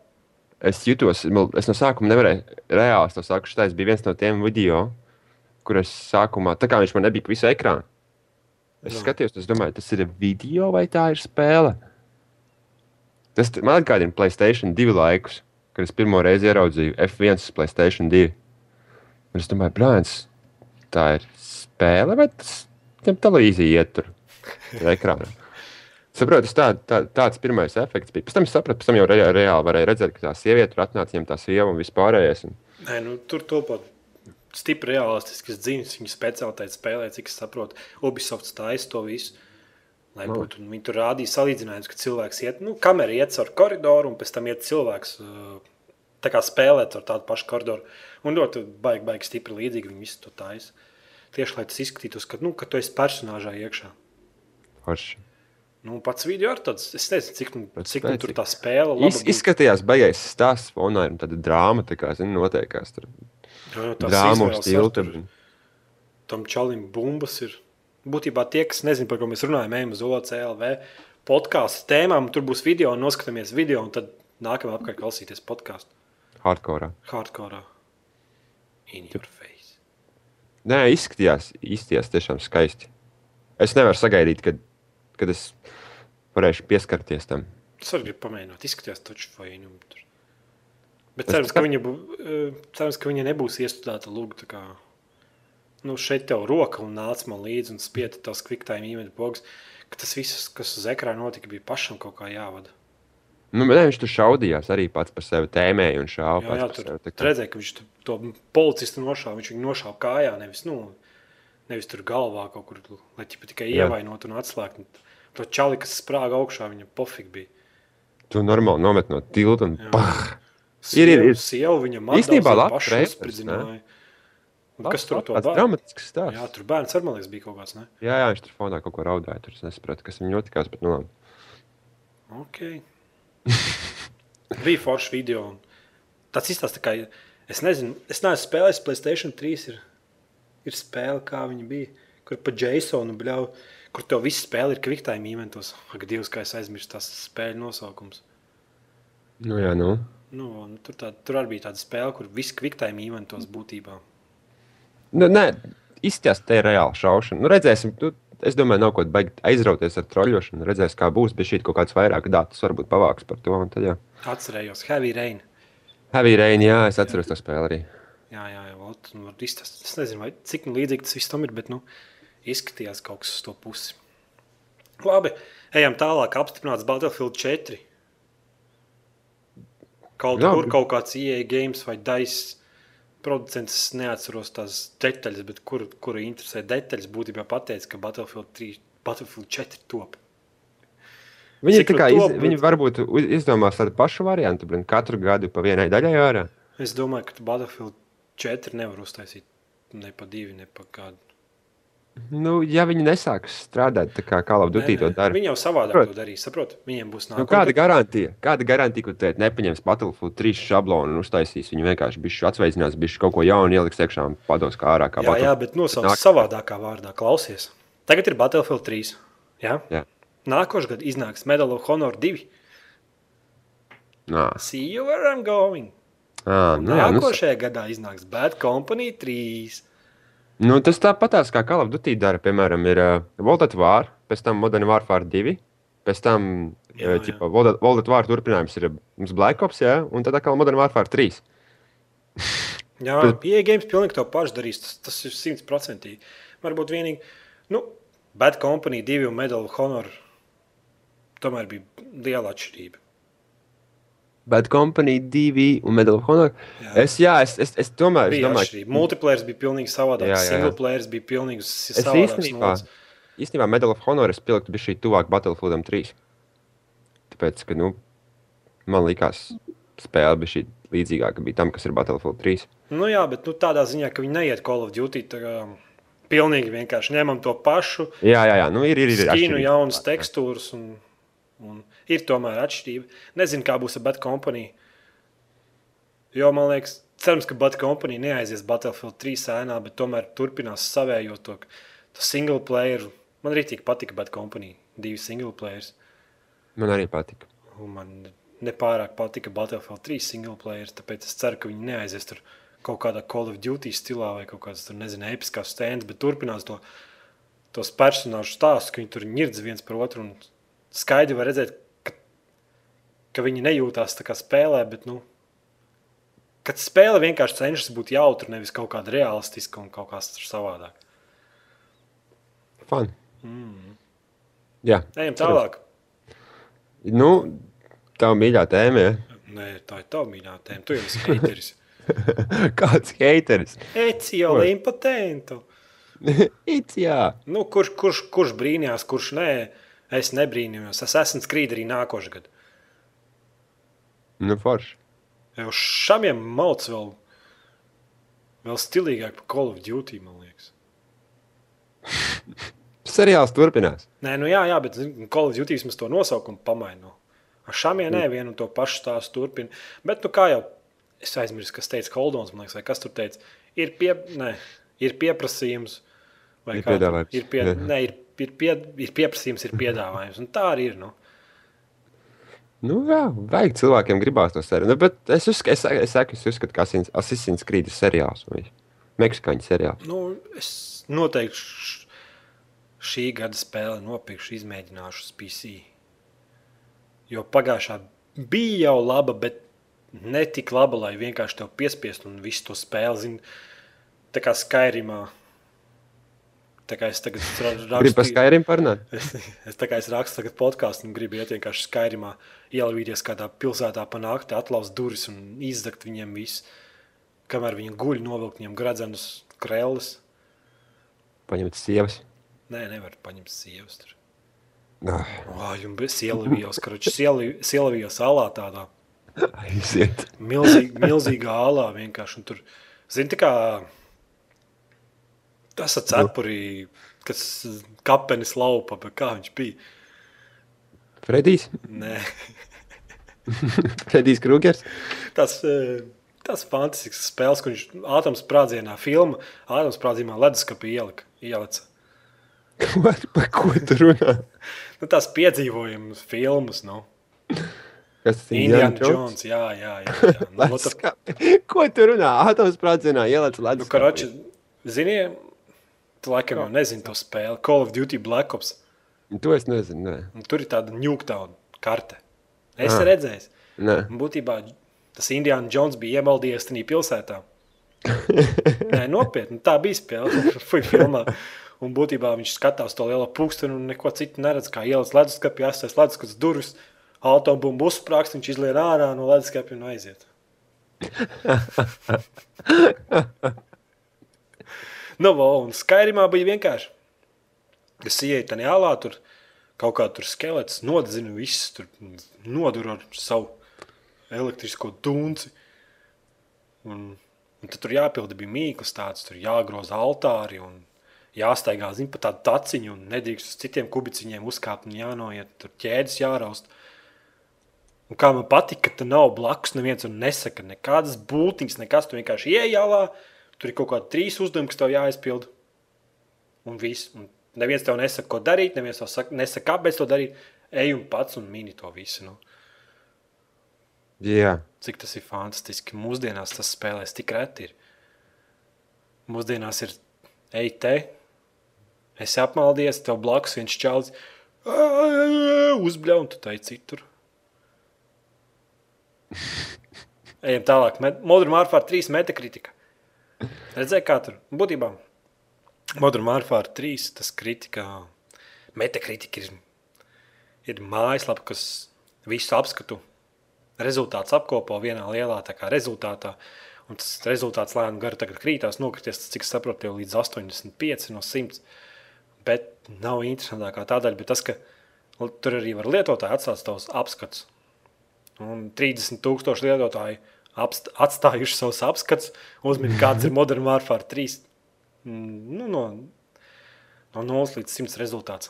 Es jutos, es no sākuma nevarēju reāli to sakot. Tas bija viens no tiem video, kur es sākumā, tā kā viņš man nebija pa visu ekrānu. Es Jā. skatījos, es domāju, tas ir video vai tā ir spēle. Tas man atgādina Playstation 2 laikus, kad es pirmo reizi ieraudzīju F1 uz Playstation 2. Un es domāju, brālis, tā ir spēle vai tas tam televīzija iet tur tajā ekrānā. Saprotu, tā, tā, tāds pirmais efekts bija. Pēc tam es sapratu, pēc tam jau re, reāli varēja redzēt, ka tā sieviete tur atnāca, viņam tā sieva un vispārējais. Un... Nē, nu, tur topot stipri realistisks dzīves. Viņa speciālitāte spēlē, cik es saprotu. Ubisoft taisa to visu. Lai Nu. būtu, un viņi tur rādīja salīdzinājumus, ka cilvēks iet, nu, kamera iet caur koridoru, un pēc tam iet cilvēks tā kā spēlēt ar tādu pašu koridoru. Un ļoti baigi, baigi stipri līdzīgi viņi visu to taisa. Tieši lai tas izskatītos, ka, nu, ka tu esi personāžā iekšā. Forši. Nu, pats video ir tāds, es nezinu, cik, nu- Bet cik nu, tur tā spēle Iz, izskatījās, baigais stāsts fonā, ir tāda drāma, tā kā, zini, noteikās tur. Drāma uz tilta. tam čalim bumbas ir. Būtībā tie, kas nezina, par ko mēs runājam, ejam uz OCLV podkāstu tēmām, tur būs video noskatāmies video, un tad nākamā apkārt klausīties podkāstu. Hardcore. Hardcore. In your face. Nē, izskatījās, izskatījās tiešām skaisti. Es nevaru sagaidīt, kad, kad es varēšu pieskarties tam. Es arī gribu pamēģināt, izskatījās taču fajnu. Bet cerams, ka viņa, eh, cerams, ka viņa nebūs iestudēta lūga. Nu, šeit tev roka un nāca man līdzi un spieda tās kviktājuma īmeņa pogas, ka tas viss, kas uz ekrāna notika, bija pašam kaut kā jāvada. Nu, bet viņš tur šaudījās arī pats par sevi tēmēja un šāva Jā, jā, tur tā redzēja, ka viņš to policistu nošāva. Viņš viņu nošāva kājā, nevis, nu, nevis tur galvā kaut kur, lai tikai Jā. ievainotu un atslēgtu. To čali, kas sprāga augšā, viņa pofīgi bija. Tu normāli nomet no tilta un pah! Ir, ir, ir. Sieva viņam labs pašu uzspridzināja. Un Labs, Kas tur dara? dramatisks stāsts. Jā, tur bērns ar, liekas, bija kaut kāds, ne? Jā, jā, viņš tur fonā kaut ko raudāja. Tur es nesapratu, kas viņam notikās. Bet, nu, labi. Ok. Bija foršs video. Un tāds izstāsts, tā kā es nezinu, es neesmu spēlējis Playstation 3. Ir, ir spēle, kā viņa bija, kur pa Jasonu bļauj, kur tev viss spēle ir kviktājiem īmentos. Ak, Dievs, kā es aizmirstu tās spēļu nosaukums. Nu, jā, nu. Nu, un tur, tā, tur arī bija tāda spēle, kur viss kviktājiem īmentos būtībā. Nu, nē, izskatās, te ir reāli šaušana. Nu, redzēsim, tu, es domāju, nav ko baigt aizrauties ar troļļošanu. Redzēs, kā būs, bet šī kaut kāds vairāk datus varbūt pavāks par to. Tad, jā. Atcerējos, Heavy Rain. Heavy Rain, jā, es atceros to spēli arī. Jā, jā, jā var izstāst- es nezinu, vai, cik nu līdzīgi tas viss tam ir, bet nu, izskatījās kaut kas uz to pusi. Labi, ejam tālāk. Apstiprināts Battlefield 4. Kaut Jā, kur bet- kaut kāds IE games vai DICE producents, neatceros tās detaļas, bet kur, kuru interesē detaļas, būtībā pateica, ka Battlefield 3, Battlefield 4 top. Viņi, Cik kā, nu iz, top, viņi bet- varbūt izdomās tādu pašu variantu, bet katru gadu pa vienai daļai ārā. Es domāju, ka Battlefield 4 nevar uztaisīt ne pa divi, ne pa kādu. Nu, ja viņi nesāks strādāt tā kā Call of Duty to dara, Viņi jau savādāk Saprot. to darīs. Saprot? Viņiem būs nu, nākamais. kāda garantija? Kāda garantija, ka tu nepaņems Battlefield 3 šablonu un uztaisīs viņu vienkārši bišķi atsveicinās, bišķi kaut ko jaunu ieliks iekšā un pados kā ārā. Kā Jā, jā, Battlefield. bet nosauc Nāk- savādākā vārdā. Klausies. Tagad ir Battlefield 3. Jā? Jā. Nākošais gads iznāks Medal of Honor 2. Nā, See you where I'm going. ā, nu, jā, nu, Nākošajā gadā iznāks Bad Company 3. Nu, tas tāpatās kā Call of Duty dara. Piemēram, ir uh, World at War, pēc tam Modern Warfare 2, pēc tam Jā, uh, World, at- World at War turpinājums ir mums Black Ops, jā, un tad atkal Modern Warfare 3. Jā, pieeja games pilnīgi to pašu darīs. Tas, tas ir simtprocentīgi. Varbūt vienīgi, nu, Bad Company 2 un Medal of Honor tomēr bija liela atšķirība. Bad Company 2 un Medal of Honor. Jā. Es, jā, es, es, es tomēr es domāju, atšķirība. Multiplayer bija pilnīgi savādāk. Jā, jā, jā. Single player bija pilnīgi Es savādāk. īstenībā, īstenībā Medal of Honor es pieliktu bija šī tuvāk Battlefieldam 3. Tāpēc, ka, nu, man likās spēle bija šī līdzīgāka bija tam, kas ir Battlefield 3. Nu, jā, bet nu, tādā ziņā, ka viņi neiet Call of Duty. tā kā Pilnīgi vienkārši ņemam to pašu, Jā, jā, jā, nu ir, ir, ir. skinu atšķirības. jaunas tekstūras. Un, un ir tomēr atšķirība. Nezinu, kā būs ar Bad Company. Jo man liekas, cerams, ka Bad Company neaizies Battlefield 3 ēnā, bet tomēr turpinās savējot to, to single player. Man arī tik patika Bad Company, divi single players. Man arī patika. Un man nepārāk patika Battlefield 3 single player, tāpēc es ceru, ka viņi neaizies tur kaut kādā Call of Duty stilā vai kaut kādas, tur, nezinu, episkās stēnas, bet turpinās to, tos personāžu stāstus, ka viņi tur nirdz viens par otru un skaidri var redzēt, ka, viņi nejūtās tā kā spēlē, bet, nu, kad spēle vienkārši cenšas būt jautra, nevis kaut kāda realistiska un kaut kas savādāk. Fun. Mm. Jā, Ejam tālāk. nu, tā mīļā tēma. Ja? Nē, tā ir tava mīļā tēma. Tu jau esi hateris. Kāds haters? Ecio impotentu. It's jā. Nu, kurš, kurš, kurš brīnījās, kurš nē, es nebrīnījos. Es esmu skrīt arī nākošais gads. Nu, forši. Jau šamiem malts vēl, vēl stilīgāk par Call of Duty, man liekas. Seriāls turpinās. Nē, nu jā, jā bet zini, Call of Duty mums to nosaukumu pamaino. Ar šamiem nē, vienu un to pašu stāstu turpina. Bet, nu kā jau es aizmirsu, kas teica Holdons, man liekas, vai kas tur teica, ir, pie, nē, ir pieprasījums. vai Ir piedāvājums. Ir, pie, Jā. nē, ir, ir, pie, ir pieprasījums, ir piedāvājums. Un tā arī ir. Nu. Nu, jā, vajag cilvēkiem gribās to seriālu. Nu, bet es, uzsk es, es, saku, es uzskatu, ka Asins- Creed ir seriāls. vai Meksikāņu seriāls. Nu, es noteikti šī gada spēli nopirkšu, izmēģināšu uz PC. Jo pagājušā bija jau laba, bet ne tik laba, lai vienkārši tev piespiestu un visu to spēli zinu. Tā kā Skyrimā. Tā kā es tagad ra- Gribu par Skyrim parunāt? es, es, es rakstu tagad podkāstu un gribu iet vienkārši Skyrimā, ielavīties kādā pilsētā pa nakti, atlaust durvis un izdegt viņiem visu. Kamēr viņi guļ, novilkt viņiem gradzenus, krēlus. Paņemt sievas. Nē, nevar paņemt sievas. Tur. Ah, Vāj, un bez sielavījos, karoči, sielavījos alā tādā Aiziet. milzīg, milzīgā alā vienkārši. Un tur, zini, tā kā tas ir cepurī, kas kapenis laupa, bet kā viņš bija? Fredijs. Nē. Fredijs Krūgers. Tas, eh, tas fantastisks spēles, kur viņš ātrums sprādzienā filma, ātrums sprādzienā leduskapī ielika. ielica. Ko, par ko tu runā? Nu, tās piedzīvojumus, filmas, nu. Kas tas Indiana Jones, jā, jā, jā. jā. Nu, nu. Ko tu runā? Atoms prātzienā ielēc nu, ledus. karoči, zini, tu laikam jau nezini to spēli, Call of Duty Black Ops. To es nezinu. Nē. Un tur ir tāda Newtown karte. Es Ah. redzēju, Nē. un būtībā tas Indiana Jones bija iemaldījies tajā pilsētā. Nē, nopietni, tā bija spēle. Filmā. Un būtībā viņš skatās to lielo pūksteni un neko citu neredz. Kā ielas leduskapī, jāstājas leduskapis durvis, autobumbu uzsprāgst, viņš izlien ārā no leduskapja un aiziet. nu, vo, un Skyrimā bija vienkārši. Es ieeju tajā jālā, tur kaut kā tur skelets, nodezinu visus, tur noduru ar savu elektrisko dunci. Un, un tad tur jāpilda bija mīklas tāds, tur jāgroza altāri un jāstaigā, zin, pa tādu taciņu un nedrīkst uz citiem kubiciņiem uzkāpt un jānoiet, tur ķēdes jāraust. Un kā man patīk, ka tur nav blakus neviens un nesaka nekādas būtības, nekas. Tu vienkārši iejālā, tur ir kaut kādi trīs uzdevumi, kas tev jāizpild. Un viss. Un neviens tev nesaka, ko darīt, neviens tev saka, nesaka, kāpēc to darīt. Ej un pats un mini to visu. Nu. Jā. Cik tas ir fantastiski. Mūsdienās tas spēlēs tik reti. Ir. Mūsdienās ir ej te, esi apmaldies, tev blakus viens čalis uzbļauj, un tu tai citur. Ejam tālāk. Modern Warfare 3 metakritika. Redzēji, kā tur būtībā Modern Warfare 3 tas kritikā, metakritika ir, ir mājaslapa, kas visu apskatu rezultāts apkopo vienā lielā tā kā rezultātā. Un tas rezultāts lēnām gari tagad krītās, nokrities, cik es saprotu, jau līdz 85 no 100. Bet nav interesantākā tā daļa, bet tas, ka tur arī var lietotāji atstāt savus apskatus. Un 30 tūkstoši lietotāji apst, atstājuši savus apskatus, uzmanīgi, kāds ir Modern Warfare 3. Mm, Nu, no, no 0 līdz 100 rezultāts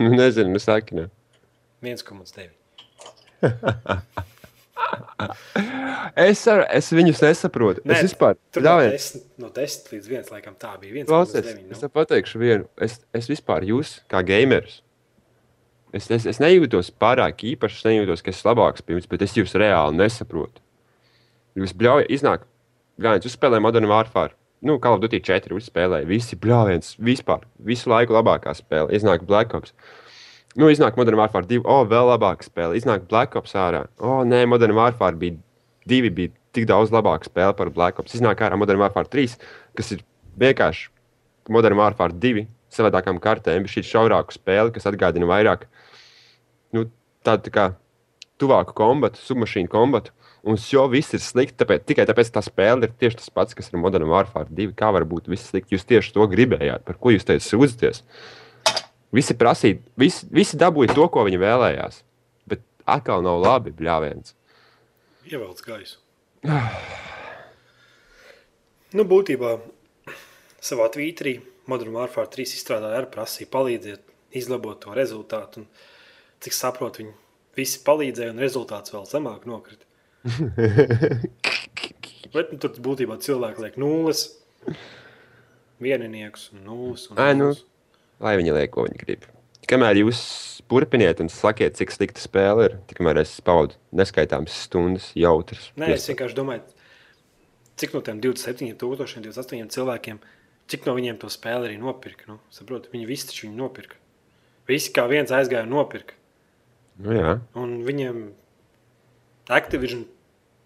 Nu, nezinu, nu saki, ne. 1,9. Es, ar, es viņus nesaprotu. Nē, es vispār tur no ļaujiet, 10, no 10 līdz 1 laikam tā bija. klausies, 1,9. es Nu. tev pateikšu vienu. Es, es vispār jūs, kā gameris, es, es, es nejūtos pārāk īpaši, es nejūtos, ka esmu labāks pirms, bet es jūs reāli nesaprotu. Jūs bļaujat, iznāk, gājums, uzspēlē Modern Warfare. Nu, Call of Duty 4 uzspēlēja. Visi bļāviens, vispār, visu laiku labākā spēle. Iznāk Black Ops. Nu, iznāk Modern Warfare 2. O, vēl labāka spēle. Iznāk Black Ops ārā. O, nē, Modern Warfare bija 2, bija tik daudz labāka spēle par Black Ops. Iznāk ārā Modern Warfare 3, kas ir vienkārši Modern Warfare 2 savādākām kartēm. Šī ir šaurāka spēle, kas atgādina vairāk nu, tādu tā kā tuvāku kombatu, submašīnu kombatu. Un jau viss ir slikti, tāpēc, tikai tāpēc, tā spēle ir tieši tas pats, kas ir Modern Warfare 2. Kā var būt viss slikti? Jūs tieši to gribējāt, par ko jūs teicat, sūdzaties. Visi prasīja, visi, visi dabūja to, ko viņi vēlējās. Bet atkal nav labi, bļāviens. Ievelc gaisu. nu, būtībā savā tvītrī Modern Warfare 3 izstrādāja ar prasību palīdziet izlabot to rezultātu. Un, cik saprotu, viņi visi palīdzēja, un rezultāts vēl zemāk nokrita. Bet nu, tur būtībā cilvēki liek nulles, vieninieks un nulles. Un Ai, nu. nulles. Lai viņi liek, ko viņi grib. Kamēr jūs turpiniet un sakiet, cik slikta spēle ir, tikmēr es pavadu neskaitāmas stundas, jautras. Nē, es vienkārši domāju, cik no tiem 27, 000, 28 cilvēkiem, cik no viņiem to spēli arī nopirka. Nu, saprotu, viņi visi taču viņu nopirka. Visi kā viens aizgāja un nopirka. Nu, jā. Un viņiem Activision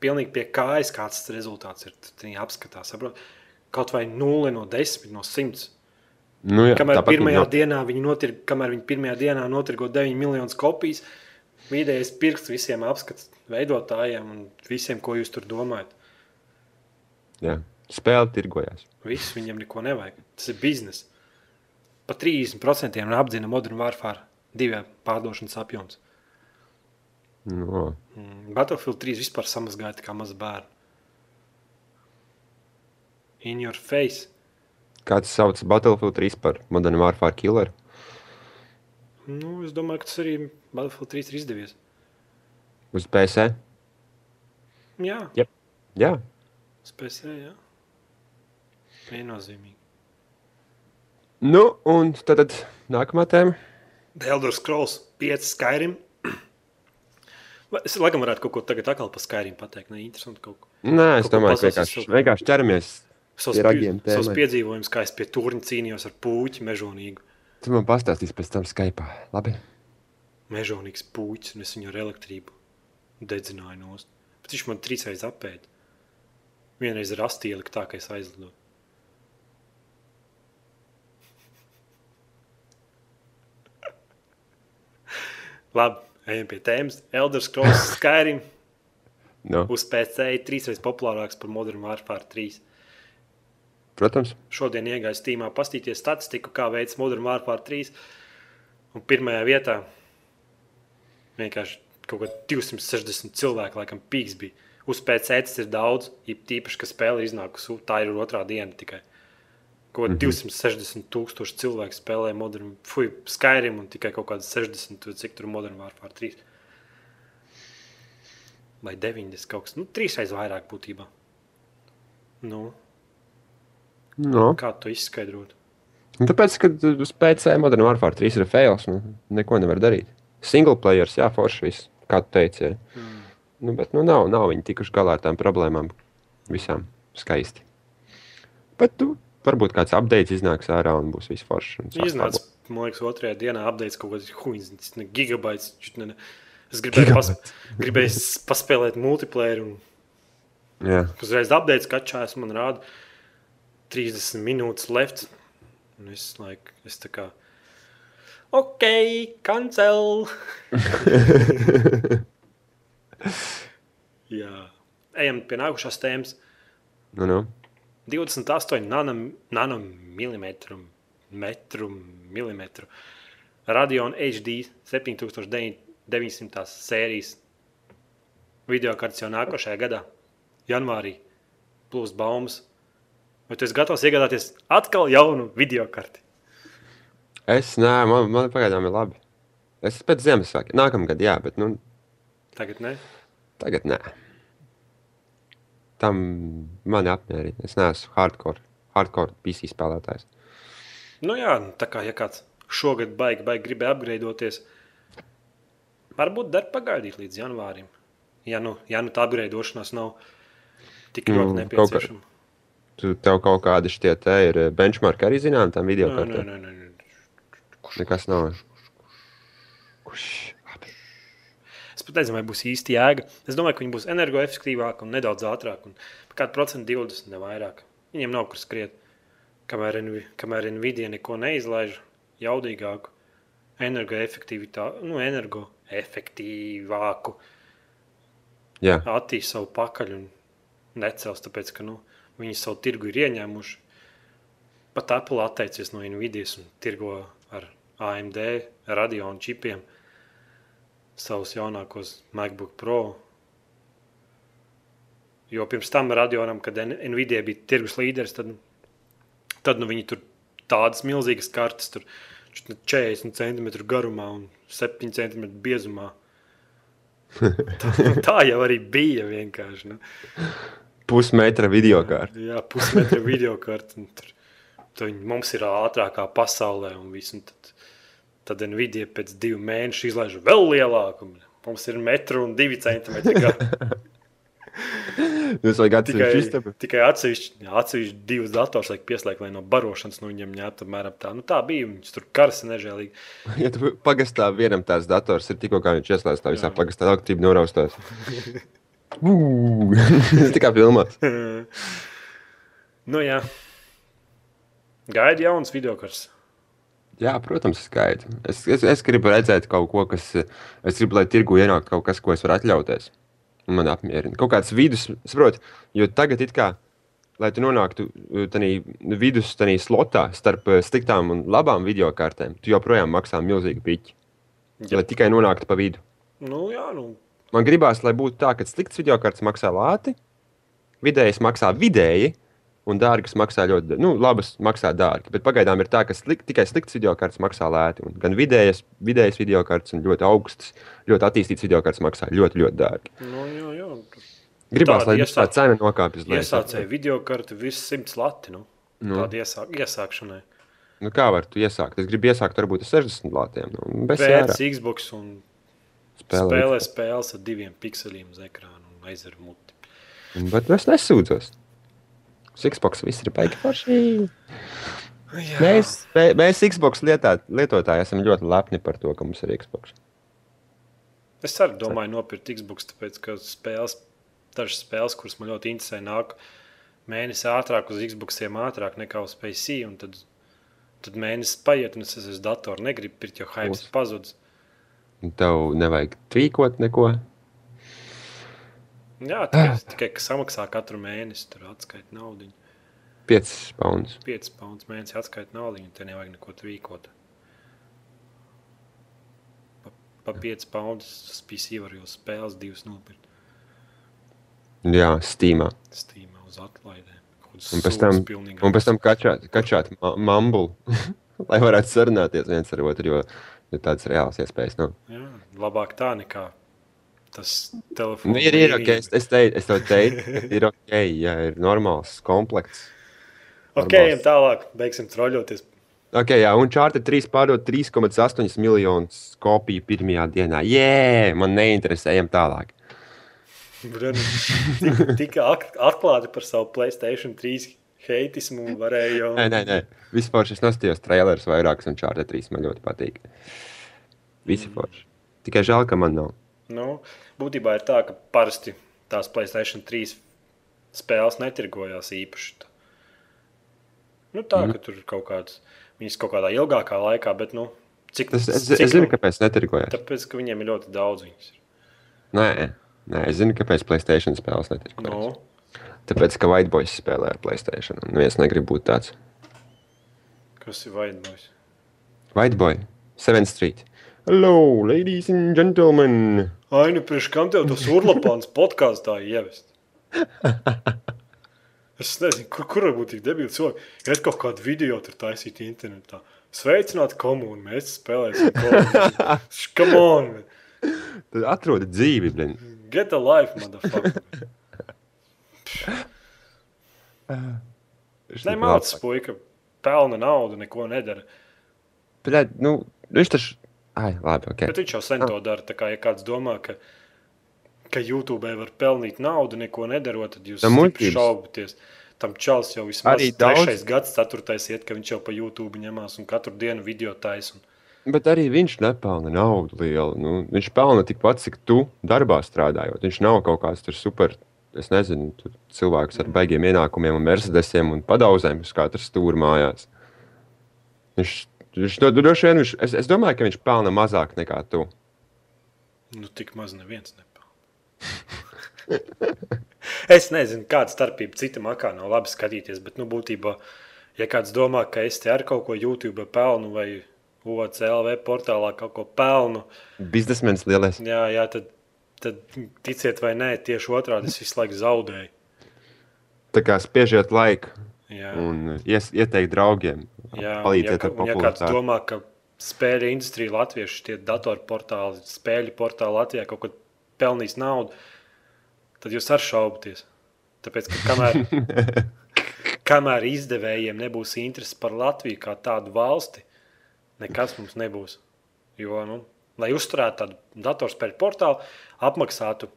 pilnīgi pie kājas, kāds tas rezultāts ir. Tad viņi apskatās, saprot, kaut vai 0 no 10, no 100. Nu, jā Kamēr pirmajā viņi dienā viņi notirgo, kamēr viņi pirmajā dienā notirgo 9 miljonus kopijas, vidējais pirksts visiem apskats veidotājiem un visiem, ko jūs tur domājat. Jā. Spēle tirgojās. Viss viņam neko nevajag. Tas ir bizness. Pa 30% apdzina Modern Warfare divu pārdošanas apjoms. No. Mm, Battlefield 3 vispār samazgāja kā maza bērna. In your face. Kāds sauc Battlefield 3 par Modern Warfare Killer? Nu, es domāju, ka tas arī Battlefield 3 ir izdevies. Uz PC. Jā, Jā, uz PC, jā. Viennozīmīgi. nu, un tad, tad nākamā tēma. The Elder Scrolls 5 Skyrim. Es laikam varētu kaut ko tagad atkal par Skyrim pateikt. Ne, interesanti kaut ko. Nē, es domāju, ka vienkārši, izsaukt. vienkārši ķeramies. Savs, Pie savs piedzīvojums, kā es pie turņa cīnījos ar puķi mežonīgu. Tu man pastāstīsi pēc tam Skype. Labi. Mežonīgs puķis, un es viņu ar elektrību dedzināju nost. Bet viņš man trīs reizes apēda. Vienreiz ar astieli, tā kā es aizlidoju. Labi, ejam pie tēmas. Elder Scrolls Skyrim Nu, uz PC ir trīsreiz populārāks par Modern Warfare 3. protams. Šodien iegāju Steamā pastīties statistiku, kā veids Modern Warfare 3. Un pirmajā vietā vienkārši kaut kā 260 cilvēku, laikam, pīks bija. Uz PC tas ir daudz, ja tīpaši, ka spēle iznākusi, tā ir otrā diena tikai. Kā 260 tūkstoši cilvēku spēlē Modern Fuj, Skyrim un tikai kaut kāds 60, vai cik tur Modern Warfare 3. Vai 90 kaut kas, nu, trīsreiz vairāk būtībā. Nu, Nu. kā to izskaidrot? Un tāpēc, kad uz PC Modern Warfare 3 ir fails, nu, neko nevar darīt. Single players, jā, forši viss, kā tu teici. Mm. Nu, bet nu, nav, nav viņi tikuši galā ar tām problēmām. Visām skaisti. Bet tu, varbūt kāds updates iznāks ārā un būs viss forši. un sāks Iznāca, man liekas, otrajā dienā apgādājis kaut kāds huīns, ne gigabaits. Ne, ne. Es gribēju, pas, gribēju paspēlēt multiplayer, un. Jā, uzreiz apgādājis, ka čās man rāda 30 minūtes left. Un es, like, es tā kā, ok, cancel. Jā, ejam pie nākušās tēmas. nu, nu. 28 nanam- nanomilimetru metru, milimetru. Radeon HD 7900 sērijas video kartes jau nākošajā gadā, janvārī, plus baumas. Vai tu esi gatavs iegādāties atkal jaunu video karti? Es nē, man, man pagaidām ir labi. Es pēc Ziemassvētkiem, nākamgad, jā, bet nu, Tagad ne. tagad nē. Tam mani apmierina. Es neesmu hardcore, hardcore PC spēlētājs. Nu jā, tā kā ja kāds šogad baigi, baigi gribēja apgraidoties, varbūt dar pagaidīt līdz janvārim. Ja nu, ja nu tā apgraidošanās nav tik Nu, ļoti kā- nepieciešama. Tu tev kaut kādi šie te ir eh, benchmark arī zinām tam video kartē. nē, nē, nē. Nekas nav. Kurš? Pat nezinu, vai būs īsti jēga. Es domāju, ka viņi būs energoefektīvāki un nedaudz ātrāki. Un kādu procentu 20 ne vairāk. Viņiem nav kur skriet. Kamēr, Nvi- kamēr Nvidia neko neizlaiž jaudīgāku, energoefektivitāti, nu, energoefektīvāku Jā, attīst savu pakaļ un necels, tāpēc ka nu, viņi savu tirgu ir ieņēmuši. Pat Apple atteicies no Nvidia un tirgo ar AMD radionu čipiem savus jaunākos MacBook Pro. Jo pirms tam radionam, kad Nvidia bija tirgus līderis, tad, tad nu, viņi tur tādas milzīgas kartes, tur šķiet, ne 40 cm garumā un 7 cm biezumā. Tā, tā jau arī bija vienkārši. Nu. pusmetra video kārta. Jā, pusmetra video karta. un Tur, tur mums ir ātrākā pasaulē, un, viss, un tad, tad Nvidia pēc divu mēnešu izlaiž vēl lielāku. Mums ir metru un divi centimetri. Jūs vajag Tikai, atsevišķu istabu. tikai atsevišķi, atsevišķi divus dators vajag pieslēgt, lai no barošanas no viņiem ņemtu apmēram tā. Nu, tā bija. Viņus tur karsi nežēlīgi. Ja tu pagastā vienam tās dators ir tikko kā viņš ieslēdz tā visā Jā. pagastā elektrība noraustās. Ū, Tikai filmā. nu, jā. Gaida jauns video kars. Jā, protams, skaidrs. Es, es, es gribu redzēt kaut ko, kas. Es gribu, lai tirgu ienāktu kaut kas, ko es varu atļauties. Un Man apmierina. Kaut kāds vidus, saprot, jo tagad it kā. Lai tu nonāktu tādā vidus tādā slotā starp eh, sliktām un labām video kartēm, tu joprojām maksā milzīgu piķi. Jā. Lai tikai nonāktu pa vidu. Nu, jā, nu, Man gribās, lai būtu tā, ka slikts video kartes maksā lāti, vidējais maksā vidēji, un dārgas maksā ļoti, nu, labas maksā dārgi. Bet pagaidām ir tā, ka slik, tikai slikts video kartes maksā lēti. Un gan vidējas, vidējas video kartes un ļoti augstas, ļoti attīstītas video kartes maksā ļoti, ļoti dārgi. Nu, jā, jā. Gribās, Tāda lai iesāk- tā cena nokāpjas līdz Iesācēja video karti virs simts lati. Nu. Nu. Tāda iesāk, iesākšanai. Nu, kā var tu iesākt? Es gribu iesākt varbūt ar 60 latiem. Nu, bez Pēc jēra. Xbox un Spēlē. spēlē spēles ar diviem pikseliem uz ekrāna un aizer muti. Bet es nesūdzos. Xbox viss ir baigi forši. Jā. Mēs, mē- mēs Xbox lietā, lietotāji esam ļoti lepni par to, ka mums ir Xbox. Es arī domāju, nopirkt Xbox, tāpēc ka spēles, dažas spēles, kuras man ļoti interesē, nāk mēnesi ātrāk uz Xbox, ātrāk nekā uz PC. un Tad, tad mēnesis paiet, un es esmu uz datora. Negribu pirkt, jo hype pazudis. Tev nevajag tvīkot neko. Jā, tikai, tikai ka samaksā katru mēnesi, tur atskaita naudu. 5 pounds. 5 pounds mēnesī atskaita naudu, te nevajag neko trīkot. Pa, pa 5 pounds uz PC var jau spēles divas nopirkt. Jā, Steamā. Steamā uz atlaidēm. Un pēc tam, un pēc tam kačāt, kačāt ma mambulu, lai varētu sarunāties viens ar otru, jo ir tādas reālas iespējas. Nu. Jā, labāk tā nekā tas telefons. Nu, ir, ir ok, es, es, teicu, es tev teicu, ka ir ok, ja ir normāls komplekts. Ok, normāls. ejam tālāk, beigsim troļoties. Ok, jā, un Charter 3 pārdod 3,8 miljonus kopiju pirmajā dienā. Jē, man neinteresē, ejam tālāk. Brun, tik, tik ak- atklāti par savu Playstation 3 heitismu varēja jau. Nē, nē, nē. Vispār šis nostājos trailers vairākus, un Charter 3 man ļoti patīk. Visi forši. Tikai žēl, ka man nav. Nu, būtībā ir tā, ka parasti tās Playstation 3 spēles netirgojās īpaši. Nu, tā, mm. ka tur ir kaut kāds, viņas kaut kādā ilgākā laikā, bet, nu, cik Es, es, cik, es zinu, nu, kāpēc netirgojas. Tāpēc, ka viņiem ir ļoti daudz viņas. ir. Nē, nē, es zinu, kāpēc Playstation spēles netirgojas. Nu, Tāpēc, ka White Boys spēlē ar Playstation, un viens negrib būt tāds. kas ir vainojis? White Boy, 7th Street. Hello, ladies and gentlemen! Ai, nu, priekš kam tev tas urlapāns podkāstā ievest? Es nezinu, kur, kur var būt tik debili cilvēki. Es kaut kādu video tur taisītu internetā. Sveicināti komūnu, mēs spēlēsim komūnu. Come on. Tad atrodi dzīvi, blin. get a life, motherfucker. Nemācis puika, pelna naudu, neko nedara. Bet, nu, viņš taču... Ai, labi, ok. Bet viņš jau sen to dara. Kā ja kāds domā, ka, ka YouTube var pelnīt naudu, neko nedarot, tad jūs šaubaties. Tam čels jau vismaz Arī Arī daudz- trešais gads, ceturtais iet, ka viņš jau pa YouTube ņemās un katru dienu video taisa. un- Bet arī viņš nepelna naudu lielu. Nu, viņš pelna tikpat, cik tu darbā strādājot. Viņš nav kaut kāds tur super, es nezinu, tur cilvēks ar baigiem ienākumiem, un mercedesiem un padauzēm uz katras stūra mājās. Viņš, viņš to droši vien, viņš, es, es domāju, ka viņš pelna mazāk nekā tu. Nu, tik maz neviens nepelna. es nezinu, kāda starpība citam akā nav labi skatīties, bet, nu, būtībā, ja kāds domā, ka es te ar kaut ko YouTube pelnu vai OCLV portālā kaut ko pelnu, Biznesmenis lielais. jā, jā tad, tad ticiet vai nē, tieši otrādi es visu laiku zaudēju. Tā kā spiežiet laiku Jā, un ies, ieteikt draugiem. jā, palīdziet ja, ar un ja kāds popularitāti. domā, ka spēļu industrija latviešu tie datorportāli, spēļu portāli Latvijā kaut ko pelnīs naudu, tad jūs arī šaubaties. Tāpēc, ka kamēr, kamēr izdevējiem nebūs interesi par Latviju kā tādu valsti, nekas mums nebūs. Jo, nu, lai uzturētu tādu datorspēļu portālu, apmaksātu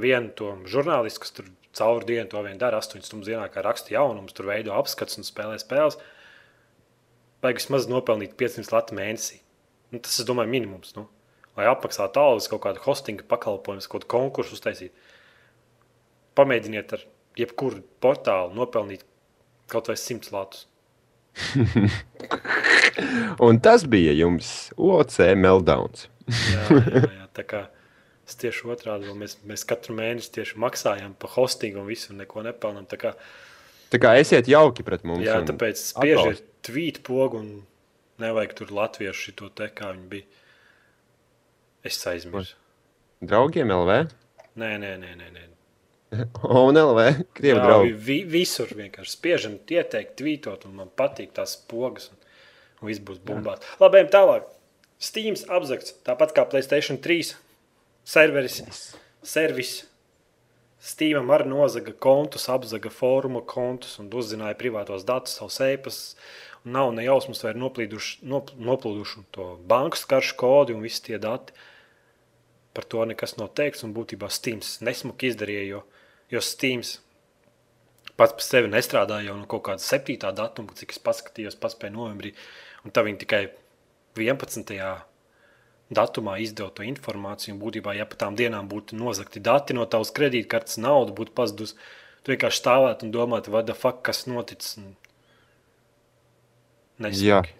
vienu to žurnālistu, kas tur caur dienu to vien dara, 8 stundas dienā, kā raksta jaunumus, tur veido apskats un spēlē spēles. Vajag vismaz nopelnīt 500 lati mēnesī. Nu, tas, es domāju, minimums. Nu. Lai apmaksātu algas, kaut kādu hostinga pakalpojumu, kaut kādu konkursu uztaisīt. Pamēģiniet ar jebkuru portālu nopelnīt kaut vai 100 latus. Un tas bija jums OC Meltdowns. Jā, jā, jā, tā kā es tieši otrādi, mēs, mēs katru mēnesi tieši maksājam par hostingu un visu, un neko nepelnām. Tā kā, Tā kā esiet jauki pret mums. jā, tāpēc spiežiet tvīt pogu un nevajag tur latviešu šito te, kā viņi bija. Es aizmirsu. Draugiem LV. Nē, nē, nē, nē, nē. Un LV, krievu Jā, draugi. vi, visur vienkārši spiežam, ieteikt, tvītot, un man patīk tās pogas. Un, un viss būs bumbās. Labi, tālāk. Steams apzakts, tāpat kā Playstation 3 serveris, servis. Steamam arī nozaga kontus, apzaga fóruma kontus un uzzināja privātos datus, savus ēpas. Un nav ne jausmas, vai ir nop, noplūduši to bankas karšu kodi un visi tie dati. Par to nekas nav teikts, un būtībā Steams nesmuki izdarīja, jo, jo Steams pats par sevi nestrādāja jau no kaut kāda 7. datuma, cik es paskatījos, paspēju novembrī. Un tā viņi tikai 11. Datumā izdeva to informāciju. Būtībā, ja pa tām dienām būtu nozagti dati no tavas kredītkartes, nauda būtu pazudusi, tu vienkārši stāvētu un domātu, vad the fuck, kas noticis. Nesmuki,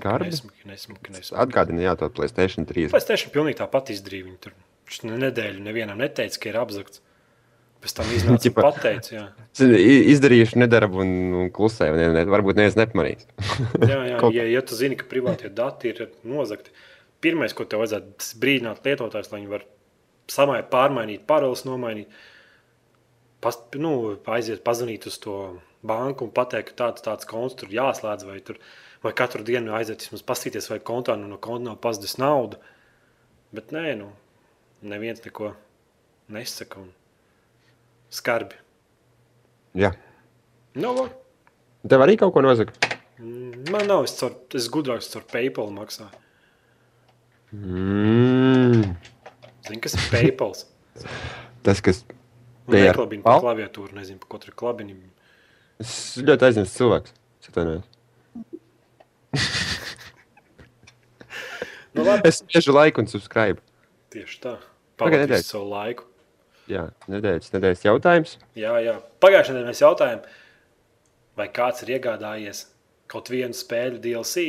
skarbi. nesmuki, nesmuki, nesmuki. Atgādini, jā, to Playstation 3. Pēc tam pilnīgi tāpat izdarīja. Viņi tur viņš ne- nedēļu nevienam neteica, ka ir apzakts. Pēc tam iznāca un Ķipa- pateica, jā. Izdarījuši nedarbu un, un klusēju. Ne, ne, varbūt neviens nepamanīs. Jā, jā, Kaut- ja, ja tu zini, ka privātie dati ir nozagti, pirmais, ko tev vajadzētu brīdināt lietotājs, lai viņi var samai pārmainīt, paroles nomainīt, pas, nu, aiziet pazvanīt uz to banku un pateikt, ka tāds, tāds konts tur jāslēdz, vai, tur, vai katru dienu aiziet vismaz pastīties, vai kontā nu, no konta nav pazudis nauda. Bet nē, nu, neviens neko nesaka un skarbi. Jā. Nu, no, Tev arī kaut ko nosaka? man nav, es, caur, es gudrāks caur PayPal maksāju. Mm. Zini, kas ir PayPal? Tas, kas Un Tie ar neklabina pa klaviatūru, nezinu, pa ko tur klabini. Es ļoti aizņemts cilvēks. Es atvainojos. Nu, labi, Es spiežu laiku un subscribe. tieši tā. Pagaid, Pagaidiet nedēļ. savu laiku. Jā, nedēļas, nedēļas jautājums. Jā, jā. Pagājušajā nedēļā mēs jautājām, vai kāds ir iegādājies kaut vienu spēļu DLC.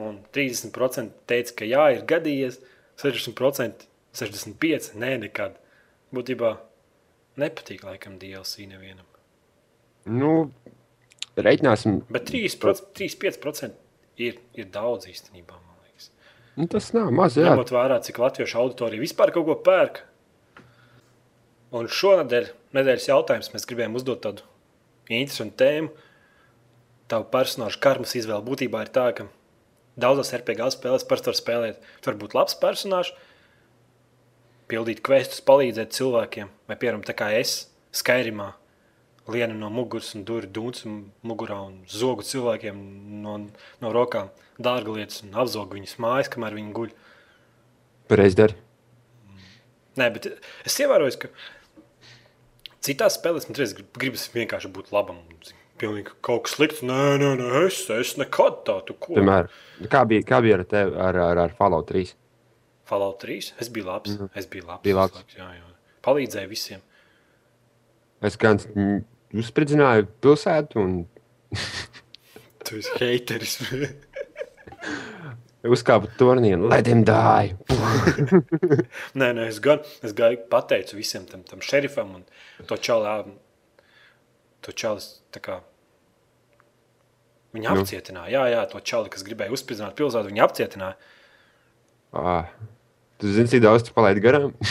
Un 30% teica, ka jā, ir gadījies, 60%, 65% nē, nekad. Būtībā nepatīk laikam DLC nevienam. Nu, reiķināsim. Bet 3%, 35% ir, ir daudz īstenībā. Nu, tas nav maz. Jā, Ņemot vērā, cik latviešu auditorija vispār kaut ko pērk. Un šonadēļ, nedēļas jautājums, mēs gribējām uzdot tādu interesantu tēmu. Tavu personāžu karmas izvēle būtībā ir tā, ka daudzās RPG spēlēs parasti var spēlēt. Tu vari būt labs personāžs, pildīt questus, palīdzēt cilvēkiem, vai piemēram, tā kā es Skyrimā. Lienu no muguras un dūri dūns mugurā un zogu cilvēkiem no, no rokām dārga lietas un apzogu viņus mājas, kamēr viņi guļ. pareizi dari. Nē, bet es ievēroju, ka citās spēlēs man grib, gribas vienkārši būt labam. un Pilnīgi kaut kas slikts. Nē, nē, nē es, es nekad tādu ko. Piemēram, kā bija, kā bija ar tevi ar, ar, ar Fallout 3? Fallout 3. Es biju labs. Mm. Es biju labs. Bija labs. Jā, jā. Palīdzēju visiem. Es gan uzspridzināju pilsētu un Tu esi heiteris. uzkāpu turnīru. Let him die! nē, nē, es gan es gāju, pateicu visiem tam, tam šerifam un to čalu. To čalis tā kā. Viņa Nu. apcietināja. Jā, jā, to čali, kas gribēja uzspridzināt pilsētu, viņa apcietināja. Ah, tu zini, cik daudz tu palaidi garām?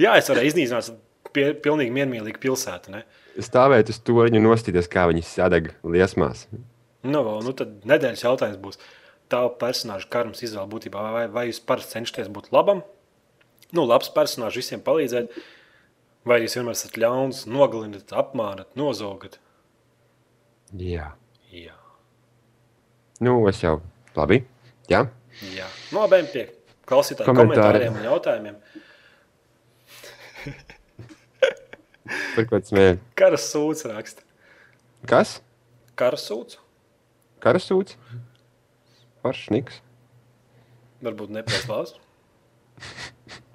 Jā, es varēju iznīcināt pie, pilnīgi miermīlīgu pilsētu. Ne? Stāvēt uz torņa un nostīties, kā viņi sadeg liesmās. Nu, vēl, nu, tad nedēļas jautājums būs. Tā personāža karmas izvēle būtībā, vai, vai jūs parasti cenšaties būt labam, nu, labs personāžs visiem palīdzēt, vai jūs vienmēr esat ļauns, nogalināt, apmānāt, nozogat. Jā. Jā, Nu, es jau labi. Jā. jā. No abiem pie klausītāju Komentāri. komentāriem un jautājumiem. Par ko tas mēģina? Karas sūds raksta. Kas? Karas sūds? Karasūds? Paršniks. Varbūt nepaslās.